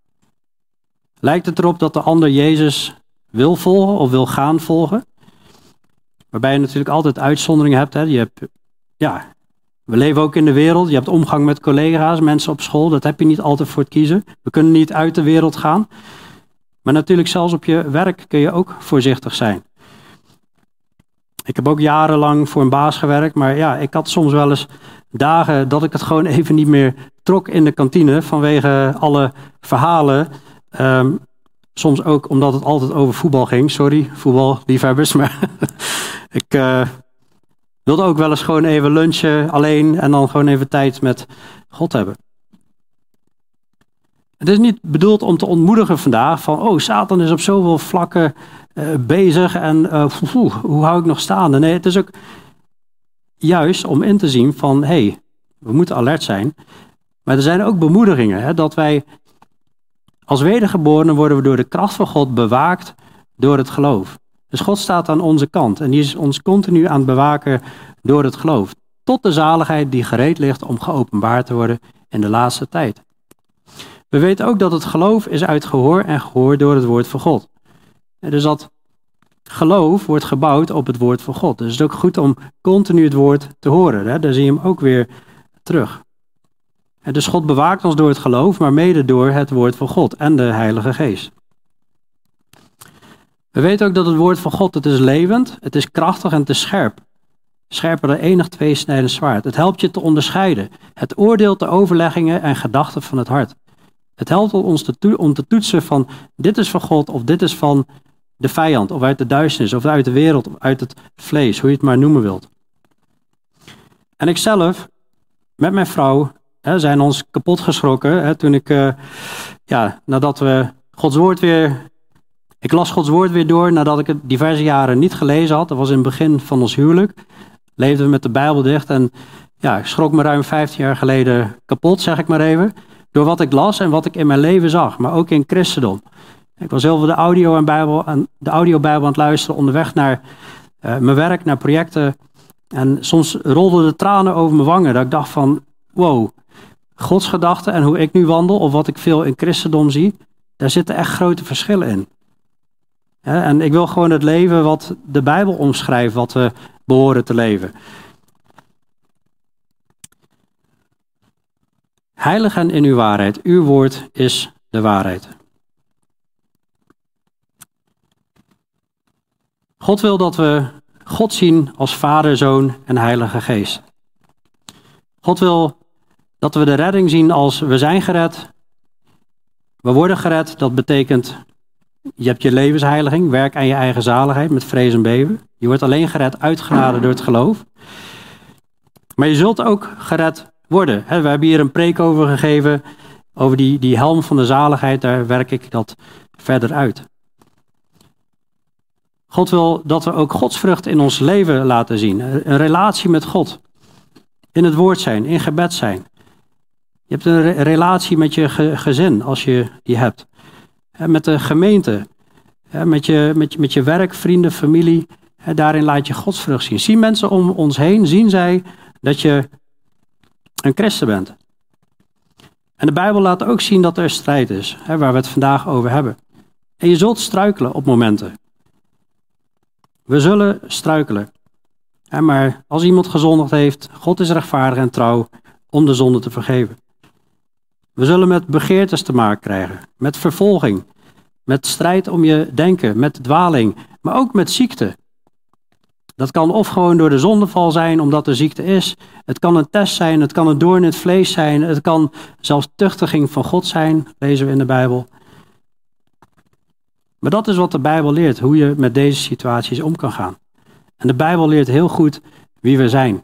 Lijkt het erop dat de ander Jezus wil volgen of wil gaan volgen? Waarbij je natuurlijk altijd uitzonderingen hebt. Hè? Je hebt ja, we leven ook in de wereld. Je hebt omgang met collega's, mensen op school. Dat heb je niet altijd voor het kiezen. We kunnen niet uit de wereld gaan. Maar natuurlijk, zelfs op je werk kun je ook voorzichtig zijn. Ik heb ook jarenlang voor een baas gewerkt. Maar ja, ik had soms wel eens dagen dat ik het gewoon even niet meer trok in de kantine vanwege alle verhalen. Ehm, soms ook omdat het altijd over voetbal ging. Sorry, voetballiefhebbers. Maar ik uh, wilde ook wel eens gewoon even lunchen alleen en dan gewoon even tijd met God hebben. Het is niet bedoeld om te ontmoedigen vandaag van, oh, Satan is op zoveel vlakken uh, bezig en uh, hoe hou ik nog staande? Nee, het is ook juist om in te zien van, hey, we moeten alert zijn. Maar er zijn ook bemoedigingen, hè, dat wij als wedergeborenen worden we door de kracht van God bewaakt door het geloof. Dus God staat aan onze kant en die is ons continu aan het bewaken door het geloof. Tot de zaligheid die gereed ligt om geopenbaard te worden in de laatste tijd. We weten ook dat het geloof is uit gehoor en gehoor door het woord van God. Dus dat geloof wordt gebouwd op het woord van God. Dus het is ook goed om continu het woord te horen. Hè? Daar zie je hem ook weer terug. Dus God bewaakt ons door het geloof, maar mede door het woord van God en de Heilige Geest. We weten ook dat het woord van God, het is levend, het is krachtig en het is scherp. Scherper dan enig tweesnijdend zwaard. Het helpt je te onderscheiden. Het oordeelt de overleggingen en gedachten van het hart. Het helpt ons te om te toetsen van dit is van God of dit is van de vijand of uit de duisternis of uit de wereld of uit het vlees, hoe je het maar noemen wilt. En ik zelf, met mijn vrouw, hè, zijn ons kapot geschrokken hè, toen ik, uh, ja, nadat we Gods woord weer, ik las Gods woord weer door nadat ik het diverse jaren niet gelezen had. Dat was in het begin van ons huwelijk. Leefden we met de Bijbel dicht en ja, ik schrok me ruim 15 jaar geleden kapot, zeg ik maar even. Door wat ik las en wat ik in mijn leven zag, maar ook in christendom. Ik was heel veel de audio en Bijbel, de audiobijbel aan het luisteren onderweg naar uh, mijn werk, naar projecten. En soms rolden de tranen over mijn wangen. Dat ik dacht van, wow, Gods gedachten en hoe ik nu wandel, of wat ik veel in christendom zie, daar zitten echt grote verschillen in. En ik wil gewoon het leven wat de Bijbel omschrijft, wat we behoren te leven. Heilig en in uw waarheid. Uw woord is de waarheid. God wil dat we God zien als Vader, Zoon en Heilige Geest. God wil dat we de redding zien als we zijn gered. We worden gered, dat betekent je hebt je levensheiliging, werk aan je eigen zaligheid met vrees en beven. Je wordt alleen gered uit genade door het geloof. Maar je zult ook gered worden. We hebben hier een preek over gegeven, over die, die helm van de zaligheid, daar werk ik dat verder uit. God wil dat we ook godsvrucht in ons leven laten zien. Een relatie met God. In het woord zijn, in gebed zijn. Je hebt een relatie met je gezin, als je die hebt. Met de gemeente. Met je, met, met je werk, vrienden, familie. Daarin laat je godsvrucht zien. Zien mensen om ons heen, zien zij dat je een christen bent. En de Bijbel laat ook zien dat er strijd is, waar we het vandaag over hebben. En je zult struikelen op momenten. We zullen struikelen. maar als iemand gezondigd heeft, God is rechtvaardig en trouw om de zonde te vergeven. We zullen met begeertes te maken krijgen, met vervolging, met strijd om je denken, met dwaling, maar ook met ziekte. Dat kan of gewoon door de zondeval zijn, omdat er ziekte is. Het kan een test zijn, het kan een doorn in het vlees zijn. Het kan zelfs tuchtiging van God zijn, lezen we in de Bijbel. Maar dat is wat de Bijbel leert, hoe je met deze situaties om kan gaan. En de Bijbel leert heel goed wie we zijn.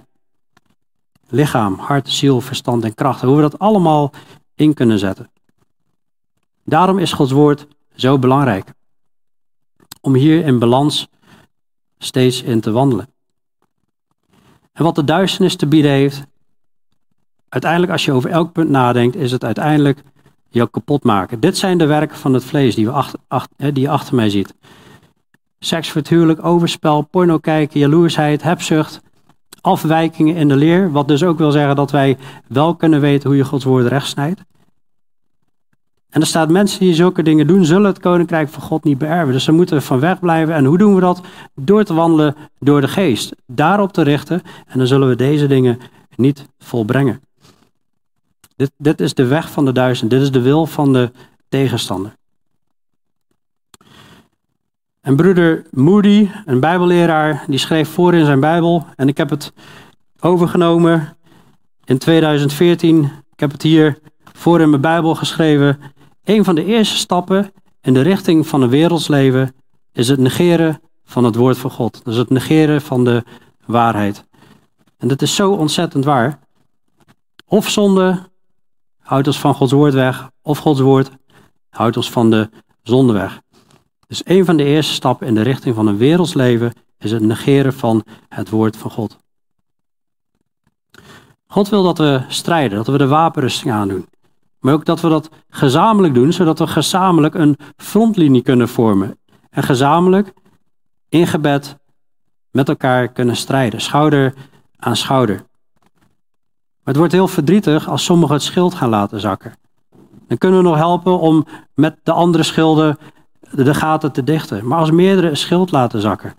Lichaam, hart, ziel, verstand en kracht. Hoe we dat allemaal in kunnen zetten. Daarom is Gods woord zo belangrijk. Om hier in balans steeds in te wandelen. En wat de duisternis te bieden heeft, uiteindelijk als je over elk punt nadenkt, is het uiteindelijk jou kapot maken. Dit zijn de werken van het vlees die, we achter, die je achter mij ziet. Seks, overspel, porno kijken, jaloersheid, hebzucht, afwijkingen in de leer. Wat dus ook wil zeggen dat wij wel kunnen weten hoe je Gods woord recht snijdt. En er staat mensen die zulke dingen doen, zullen het koninkrijk van God niet beërven. Dus ze moeten van weg blijven. En hoe doen we dat? Door te wandelen door de geest. Daarop te richten. En dan zullen we deze dingen niet volbrengen. Dit, dit is de weg van de duizend. Dit is de wil van de tegenstander. En broeder Moody, een bijbelleraar, die schreef voor in zijn bijbel. En ik heb het overgenomen in 2014. Ik heb het hier voor in mijn bijbel geschreven. Een van de eerste stappen in de richting van een wereldsleven is het negeren van het woord van God. Dus het negeren van de waarheid. En dat is zo ontzettend waar. Of zonde houdt ons van Gods woord weg, of Gods woord houdt ons van de zonde weg. Dus een van de eerste stappen in de richting van een wereldsleven is het negeren van het woord van God. God wil dat we strijden, dat we de wapenrusting aandoen. Maar ook dat we dat gezamenlijk doen, zodat we gezamenlijk een frontlinie kunnen vormen. En gezamenlijk in gebed met elkaar kunnen strijden, schouder aan schouder. Maar het wordt heel verdrietig als sommigen het schild gaan laten zakken. Dan kunnen we nog helpen om met de andere schilden de gaten te dichten. Maar als meerdere een schild laten zakken,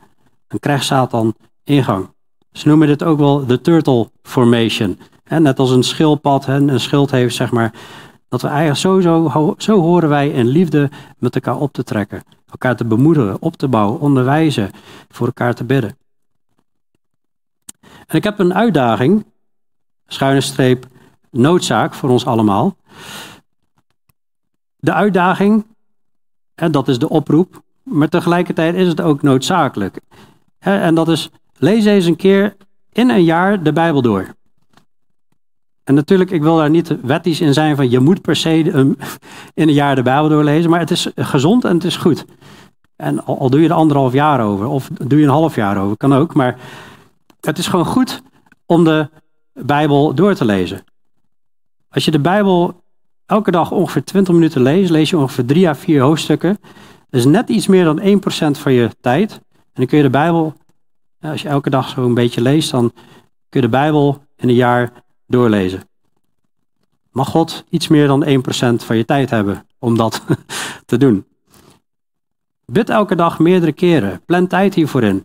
dan krijgt Satan ingang. Ze noemen dit ook wel de turtle formation. net als een schildpad een schild heeft, zeg maar, dat we eigenlijk sowieso, zo horen wij in liefde met elkaar op te trekken. Elkaar te bemoedigen, op te bouwen, onderwijzen, voor elkaar te bidden. En ik heb een uitdaging, schuine streep, noodzaak voor ons allemaal. De uitdaging, dat is de oproep, maar tegelijkertijd is het ook noodzakelijk. En dat is, lees eens een keer in een jaar de Bijbel door. En natuurlijk, ik wil daar niet wettisch in zijn van je moet per se in een jaar de Bijbel doorlezen, maar het is gezond en het is goed. En al, al doe je er anderhalf jaar over, of doe je een half jaar over, kan ook, maar het is gewoon goed om de Bijbel door te lezen. Als je de Bijbel elke dag ongeveer 20 minuten leest, lees je ongeveer drie à vier hoofdstukken. Dat is net iets meer dan 1% van je tijd. En dan kun je de Bijbel, als je elke dag zo een beetje leest, dan kun je de Bijbel in een jaar doorlezen. Mag God iets meer dan 1% van je tijd hebben om dat te doen? Bid elke dag meerdere keren. Plan tijd hiervoor in.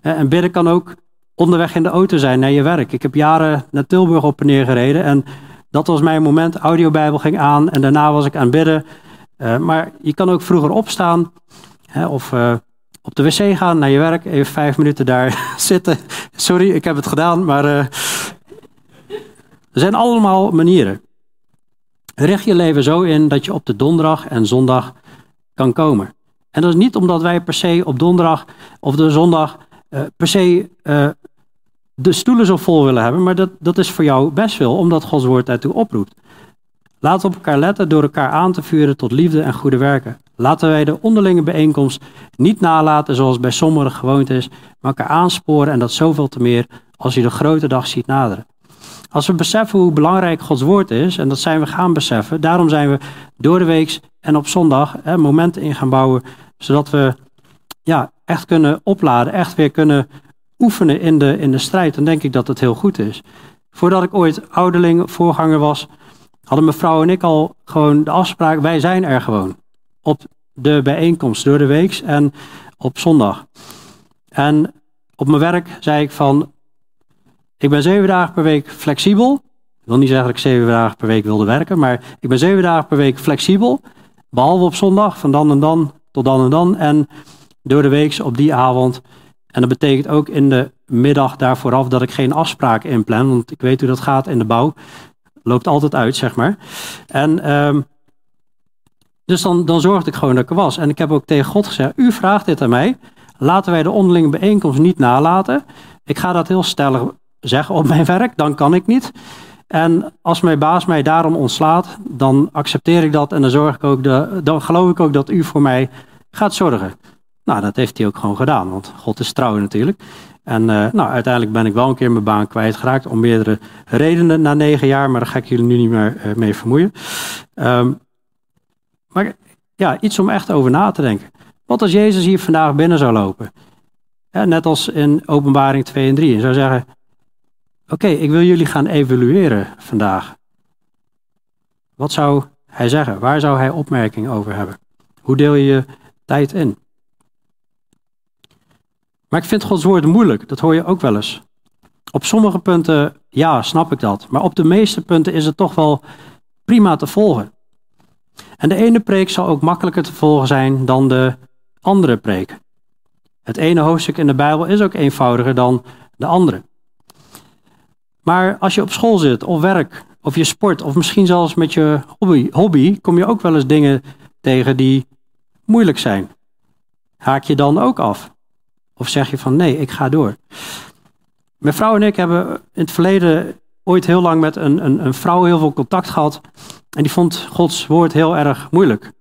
En bidden kan ook onderweg in de auto zijn naar je werk. Ik heb jaren naar Tilburg op en neer gereden en dat was mijn moment. Audiobijbel ging aan en daarna was ik aan het bidden. Uh, maar je kan ook vroeger opstaan hè, of uh, op de wc gaan naar je werk. Even vijf minuten daar zitten. Sorry, ik heb het gedaan, maar uh, Er zijn allemaal manieren. Richt je leven zo in dat je op de donderdag en zondag kan komen. En dat is niet omdat wij per se op donderdag of de zondag per se de stoelen zo vol willen hebben, maar dat, dat is voor jou best veel, omdat Gods woord daartoe oproept. Laten we op elkaar letten door elkaar aan te vuren tot liefde en goede werken. Laten wij de onderlinge bijeenkomst niet nalaten zoals bij sommigen gewoond is, maar elkaar aansporen en dat zoveel te meer als je de grote dag ziet naderen. Als we beseffen hoe belangrijk Gods woord is, en dat zijn we gaan beseffen, daarom zijn we door de week en op zondag hè, momenten in gaan bouwen, zodat we ja, echt kunnen opladen, echt weer kunnen oefenen in de, in de strijd. Dan denk ik dat het heel goed is. Voordat ik ooit ouderling, voorganger was, hadden mevrouw en ik al gewoon de afspraak, wij zijn er gewoon. Op de bijeenkomst door de week en op zondag. En op mijn werk zei ik van, ik ben zeven dagen per week flexibel. Ik wil niet zeggen dat ik zeven dagen per week wilde werken, maar ik ben zeven dagen per week flexibel. Behalve op zondag, van dan en dan tot dan en dan. En door de week op die avond. En dat betekent ook in de middag daar vooraf dat ik geen afspraken inplan. Want ik weet hoe dat gaat in de bouw. Loopt altijd uit, zeg maar. En um, dus dan, dan zorgde ik gewoon dat ik was. En ik heb ook tegen God gezegd: U vraagt dit aan mij. Laten wij de onderlinge bijeenkomst niet nalaten. Ik ga dat heel stellig zeggen op mijn werk, dan kan ik niet. En als mijn baas mij daarom ontslaat, dan accepteer ik dat en dan, zorg ik ook de, dan geloof ik ook dat u voor mij gaat zorgen. Nou, dat heeft hij ook gewoon gedaan, want God is trouw natuurlijk. En uh, nou, uiteindelijk ben ik wel een keer mijn baan kwijtgeraakt om meerdere redenen na negen jaar, maar daar ga ik jullie nu niet meer uh, mee vermoeien. Um, maar ja, iets om echt over na te denken. Wat als Jezus hier vandaag binnen zou lopen? Net als in Openbaring 2 en 3. En zou zeggen: Oké, ik wil jullie gaan evalueren vandaag. Wat zou hij zeggen? Waar zou hij opmerking over hebben? Hoe deel je je tijd in? Maar ik vind Gods woord moeilijk, dat hoor je ook wel eens. Op sommige punten, ja, snap ik dat. Maar op de meeste punten is het toch wel prima te volgen. En de ene preek zal ook makkelijker te volgen zijn dan de andere preek. Het ene hoofdstuk in de Bijbel is ook eenvoudiger dan de andere. Maar als je op school zit, of werk, of je sport, of misschien zelfs met je hobby, hobby kom je ook wel eens dingen tegen die moeilijk zijn. Haak je dan ook af? Of zeg je van nee, ik ga door? Mijn vrouw en ik hebben in het verleden ooit heel lang met een, een, een vrouw heel veel contact gehad. En die vond Gods woord heel erg moeilijk.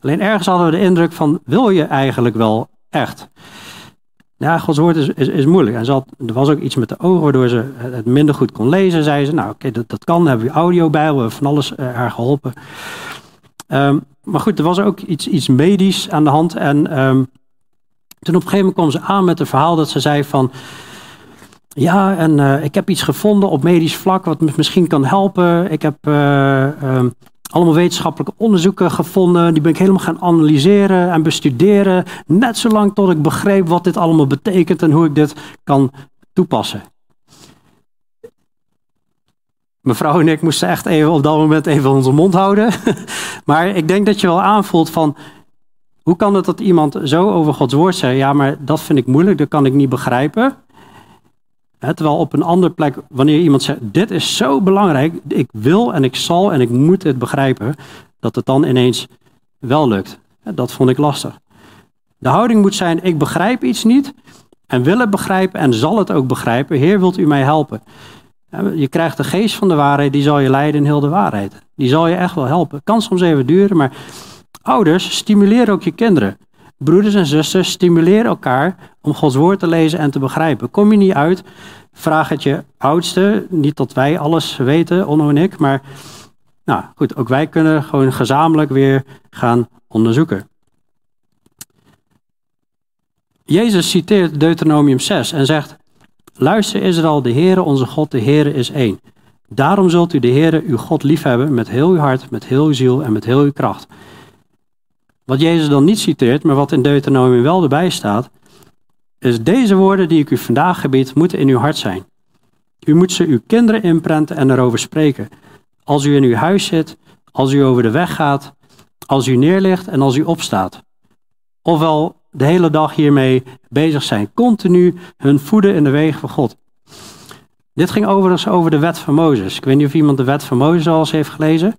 Alleen ergens hadden we de indruk van, wil je eigenlijk wel echt? Ja, Gods woord is, is, moeilijk. En er was ook iets met de ogen waardoor ze het minder goed kon lezen. Zei ze, nou oké, dat, dat kan. Dan hebben we audio bij, we hebben van alles uh, haar geholpen. Um, maar goed, er was ook iets, iets medisch aan de hand. En um, toen op een gegeven moment kwam ze aan met een verhaal dat ze zei van... Ja, en uh, ik heb iets gevonden op medisch vlak wat me misschien kan helpen. Ik heb uh, um, allemaal wetenschappelijke onderzoeken gevonden. Die ben ik helemaal gaan analyseren en bestuderen. Net zolang tot ik begreep wat dit allemaal betekent en hoe ik dit kan toepassen. Mevrouw en ik moesten echt even op dat moment even onze mond houden. maar ik denk dat je wel aanvoelt van. Hoe kan het dat iemand zo over Gods woord zegt? Ja, maar dat vind ik moeilijk, dat kan ik niet begrijpen. terwijl op een andere plek, wanneer iemand zegt: Dit is zo belangrijk, ik wil en ik zal en ik moet het begrijpen, dat het dan ineens wel lukt. Dat vond ik lastig. De houding moet zijn: Ik begrijp iets niet en wil het begrijpen en zal het ook begrijpen. Heer, wilt u mij helpen? Je krijgt de geest van de waarheid, die zal je leiden in heel de waarheid. Die zal je echt wel helpen. Kan soms even duren, maar ouders, stimuleer ook je kinderen. Broeders en zusters, stimuleer elkaar om Gods woord te lezen en te begrijpen. Kom je niet uit, vraag het je oudste. Niet dat wij alles weten, Onno en ik, maar nou goed, ook wij kunnen gewoon gezamenlijk weer gaan onderzoeken. Jezus citeert Deuteronomium 6 en zegt: Luister Israël, de Heere onze God, de Heere is één. Daarom zult u de Heere uw God liefhebben met heel uw hart, met heel uw ziel en met heel uw kracht. Wat Jezus dan niet citeert, maar wat in Deuteronomium wel erbij staat, is deze woorden die ik u vandaag gebied, moeten in uw hart zijn. U moet ze uw kinderen inprenten en erover spreken. Als u in uw huis zit, als u over de weg gaat, als u neerligt en als u opstaat. Ofwel de hele dag hiermee bezig zijn. Continu hun voeden in de wegen van God. Dit ging overigens over de wet van Mozes. Ik weet niet of iemand de wet van Mozes al eens heeft gelezen.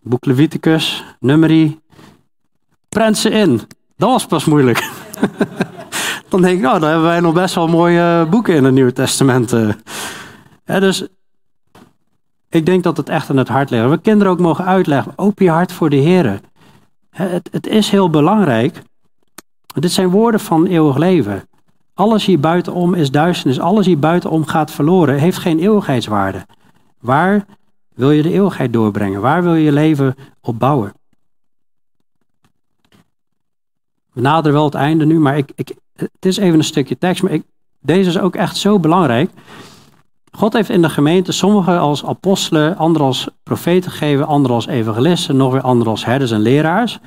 Boek Leviticus, Numeri. Prent ze in. Dat was pas moeilijk. dan denk ik, nou, dan hebben wij nog best wel mooie boeken in het Nieuwe Testament. Ja, dus ik denk dat het echt aan het hart ligt. We kinderen ook mogen uitleggen. Open je hart voor de Heer. Het, het is heel belangrijk. Dit zijn woorden van eeuwig leven. Alles hier buitenom is duisternis. Alles hier buitenom gaat verloren. Heeft geen eeuwigheidswaarde. Waar wil je de eeuwigheid doorbrengen? Waar wil je je leven op bouwen? We naderen wel het einde nu, maar ik, ik, het is even een stukje tekst. Maar deze is ook echt zo belangrijk. God heeft in de gemeente sommigen als apostelen, anderen als profeten gegeven, anderen als evangelisten, nog weer anderen als herders en leraars.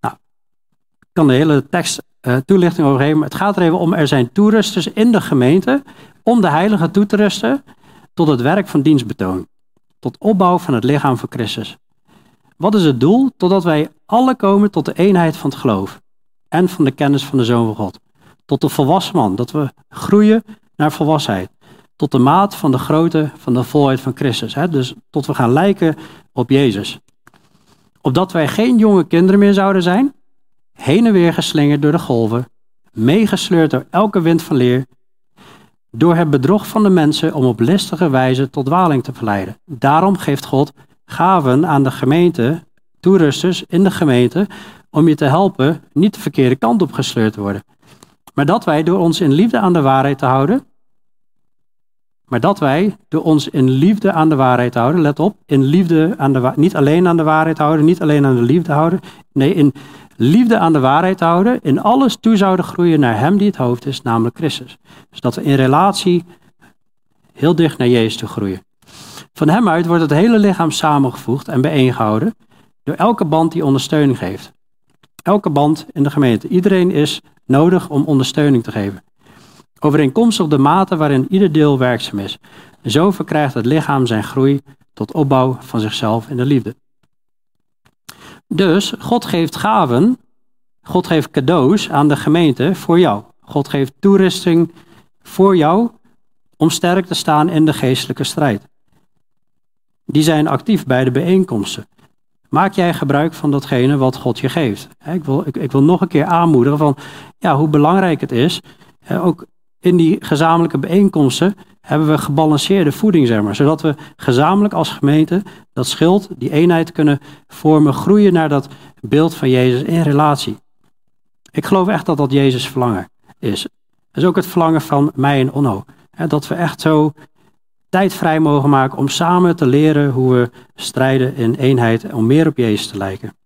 Nou, ik kan de hele tekst uh, toelichting overgeven, maar het gaat er even om, er zijn toerusters in de gemeente om de heilige toe te rusten tot het werk van dienstbetoon, tot opbouw van het lichaam van Christus. Wat is het doel? Totdat wij alle komen tot de eenheid van het geloof en van de kennis van de Zoon van God. Tot de volwassen man, dat we groeien naar volwassenheid tot de maat van de grootte van de volheid van Christus. Hè? Dus tot we gaan lijken op Jezus. Opdat wij geen jonge kinderen meer zouden zijn, heen en weer geslingerd door de golven, meegesleurd door elke wind van leer, door het bedrog van de mensen om op listige wijze tot dwaling te verleiden. Daarom geeft God gaven aan de gemeente, toerusters in de gemeente, om je te helpen niet de verkeerde kant op gesleurd te worden. Maar dat wij door ons in liefde aan de waarheid te houden, maar dat wij door ons in liefde aan de waarheid houden, let op, in liefde aan de niet alleen aan de waarheid houden, niet alleen aan de liefde houden, nee, in liefde aan de waarheid houden, in alles toe zouden groeien naar Hem die het hoofd is, namelijk Christus. Dus dat we in relatie heel dicht naar Jezus toe groeien. Van Hem uit wordt het hele lichaam samengevoegd en bijeengehouden door elke band die ondersteuning geeft. Elke band in de gemeente. Iedereen is nodig om ondersteuning te geven overeenkomstig de mate waarin ieder deel werkzaam is. zo verkrijgt het lichaam zijn groei tot opbouw van zichzelf in de liefde. Dus God geeft gaven, God geeft cadeaus aan de gemeente voor jou. God geeft toerusting voor jou om sterk te staan in de geestelijke strijd. Die zijn actief bij de bijeenkomsten. Maak jij gebruik van datgene wat God je geeft. Ik wil, ik, wil nog een keer aanmoedigen van ja, hoe belangrijk het is, ook in die gezamenlijke bijeenkomsten hebben we gebalanceerde voeding, zeg maar, zodat we gezamenlijk als gemeente dat schild, die eenheid kunnen vormen, groeien naar dat beeld van Jezus in relatie. Ik geloof echt dat dat Jezus verlangen is. Dat is ook het verlangen van mij en Onno. Dat we echt zo tijd vrij mogen maken om samen te leren hoe we strijden in eenheid om meer op Jezus te lijken.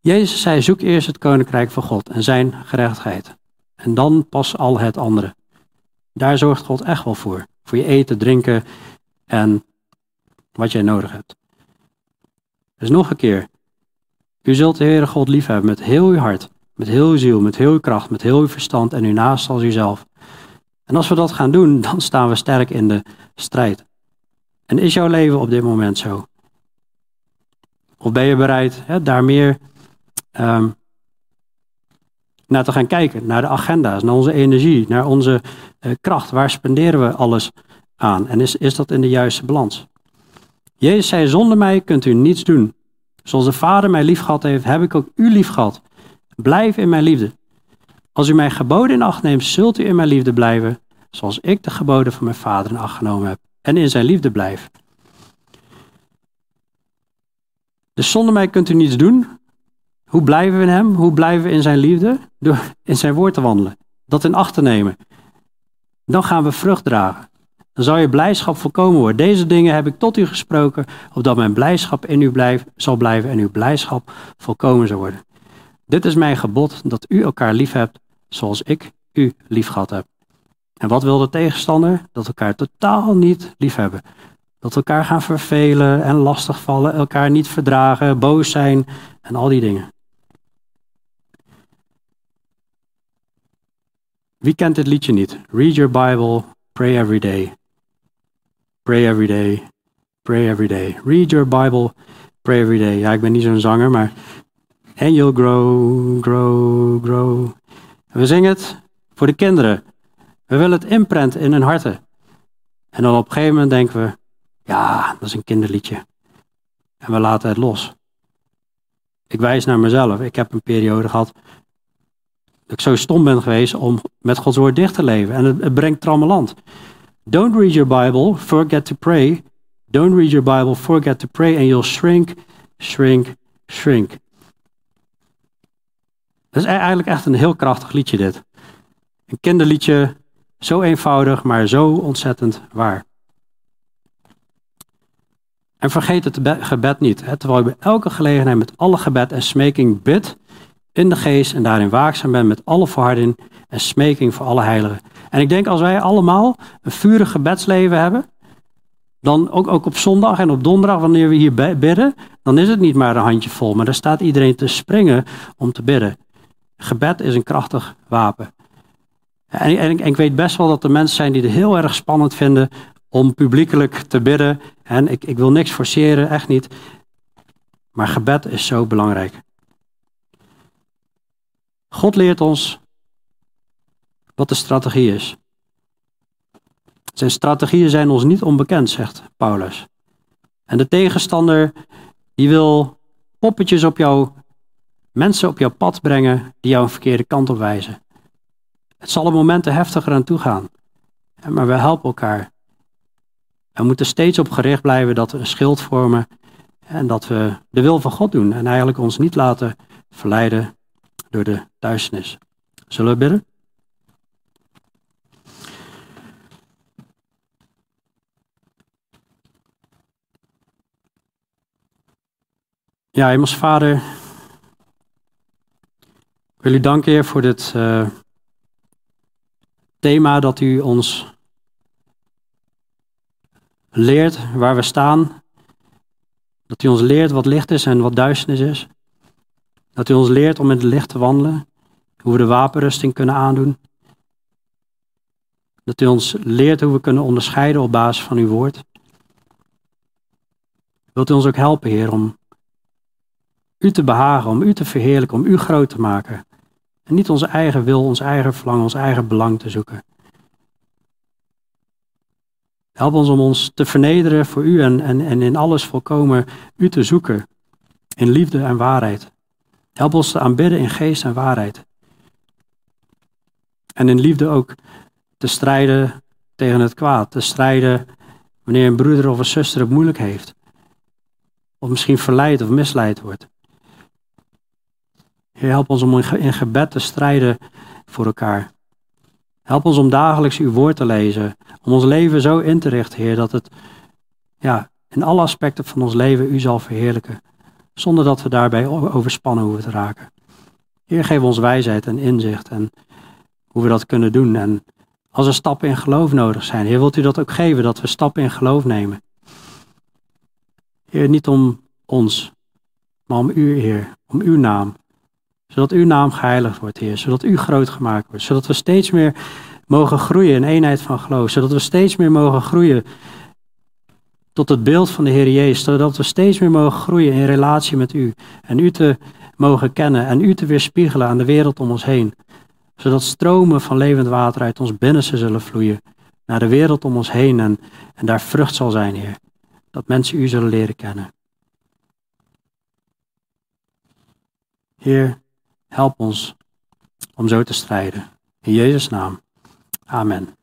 Jezus zei: zoek eerst het koninkrijk van God en zijn gerechtigheid. En dan pas al het andere. Daar zorgt God echt wel voor. Voor je eten, drinken en wat jij nodig hebt. Dus nog een keer. U zult de Heere God liefhebben met heel uw hart, met heel uw ziel, met heel uw kracht, met heel uw verstand en uw naast als uzelf. En als we dat gaan doen, dan staan we sterk in de strijd. En is jouw leven op dit moment zo? Of ben je bereid hè, daar meer um, naar te gaan kijken, naar de agenda's, naar onze energie, naar onze uh, kracht. Waar spenderen we alles aan? En is, is dat in de juiste balans? Jezus zei, zonder mij kunt u niets doen. Zoals de Vader mij lief gehad heeft, heb ik ook u lief gehad. Blijf in mijn liefde. Als u mijn geboden in acht neemt, zult u in mijn liefde blijven, zoals ik de geboden van mijn Vader in acht genomen heb en in zijn liefde blijf. Dus zonder mij kunt u niets doen, hoe blijven we in Hem? Hoe blijven we in Zijn liefde? Door in Zijn woord te wandelen. Dat in acht te nemen. Dan gaan we vrucht dragen. Dan zal je blijdschap volkomen worden. Deze dingen heb ik tot u gesproken, opdat mijn blijdschap in u blijf, zal blijven en uw blijdschap volkomen zal worden. Dit is mijn gebod, dat u elkaar lief hebt, zoals ik u lief gehad heb. En wat wil de tegenstander? Dat we elkaar totaal niet lief hebben. Dat we elkaar gaan vervelen en lastigvallen, elkaar niet verdragen, boos zijn en al die dingen. Wie kent dit liedje niet? Read your Bible, pray every day. Pray every day, pray every day. Read your Bible, pray every day. Ja, ik ben niet zo'n zanger, maar. And you'll grow, grow, grow. We zingen het voor de kinderen. We willen het inprenten in hun harten. En dan op een gegeven moment denken we, ja, dat is een kinderliedje. En we laten het los. Ik wijs naar mezelf. Ik heb een periode gehad dat ik zo stom ben geweest om met Gods woord dicht te leven. En het, het brengt trammeland. Don't read your Bible, forget to pray. Don't read your Bible, forget to pray. And you'll shrink, shrink, shrink. Dat is e- eigenlijk echt een heel krachtig liedje dit. Een kinderliedje, zo eenvoudig, maar zo ontzettend waar. En vergeet het gebed niet, hè, terwijl je bij elke gelegenheid met alle gebed en smeking bidt in de geest en daarin waakzaam bent met alle verharding en smeking voor alle heiligen. En ik denk als wij allemaal een vurig gebedsleven hebben, dan ook, ook op zondag en op donderdag, wanneer we hier bidden, dan is het niet maar een handje vol, maar dan staat iedereen te springen om te bidden. Gebed is een krachtig wapen. En, en, ik weet best wel dat er mensen zijn die het heel erg spannend vinden om publiekelijk te bidden. En ik, ik wil niks forceren, echt niet. Maar gebed is zo belangrijk. God leert ons wat de strategie is. Zijn strategieën zijn ons niet onbekend, zegt Paulus. En de tegenstander die wil poppetjes op jou, mensen op jouw pad brengen die jou een verkeerde kant op wijzen. Het zal op momenten heftiger aan toe gaan. Maar we helpen elkaar. We moeten steeds op gericht blijven dat we een schild vormen en dat we de wil van God doen en eigenlijk ons niet laten verleiden door de duisternis. Zullen we bidden? Ja, Hemels Vader, ik wil u danken, Heer, voor dit uh, thema dat u ons leert waar we staan. Dat u ons leert wat licht is en wat duisternis is. Dat u ons leert om in het licht te wandelen. Hoe we de wapenrusting kunnen aandoen. Dat u ons leert hoe we kunnen onderscheiden op basis van uw woord. Wilt u ons ook helpen, Heer, om u te behagen, om u te verheerlijken, om u groot te maken. En niet onze eigen wil, ons eigen verlangen, ons eigen belang te zoeken. Help ons om ons te vernederen voor u en, en, en in alles volkomen u te zoeken. In liefde en waarheid. Help ons te aanbidden in geest en waarheid. En in liefde ook te strijden tegen het kwaad. Te strijden wanneer een broeder of een zuster het moeilijk heeft. Of misschien verleid of misleid wordt. Heer, help ons om in gebed te strijden voor elkaar. Help ons om dagelijks uw woord te lezen. Om ons leven zo in te richten, Heer, dat het ja, in alle aspecten van ons leven u zal verheerlijken. Zonder dat we daarbij overspannen hoeven te raken. Heer, geef ons wijsheid en inzicht en hoe we dat kunnen doen. En als er stappen in geloof nodig zijn, Heer, wilt u dat ook geven, dat we stappen in geloof nemen. Heer, niet om ons, maar om u, Heer, om uw naam zodat uw naam geheiligd wordt, Heer. Zodat u groot gemaakt wordt. Zodat we steeds meer mogen groeien in eenheid van geloof. Zodat we steeds meer mogen groeien tot het beeld van de Heer Jezus. Zodat we steeds meer mogen groeien in relatie met u. En u te mogen kennen en u te weerspiegelen aan de wereld om ons heen. Zodat stromen van levend water uit ons binnenste zullen vloeien. Naar de wereld om ons heen en, en daar vrucht zal zijn, Heer. Dat mensen u zullen leren kennen. Heer, Help ons om zo te strijden. In Jezus' naam. Amen.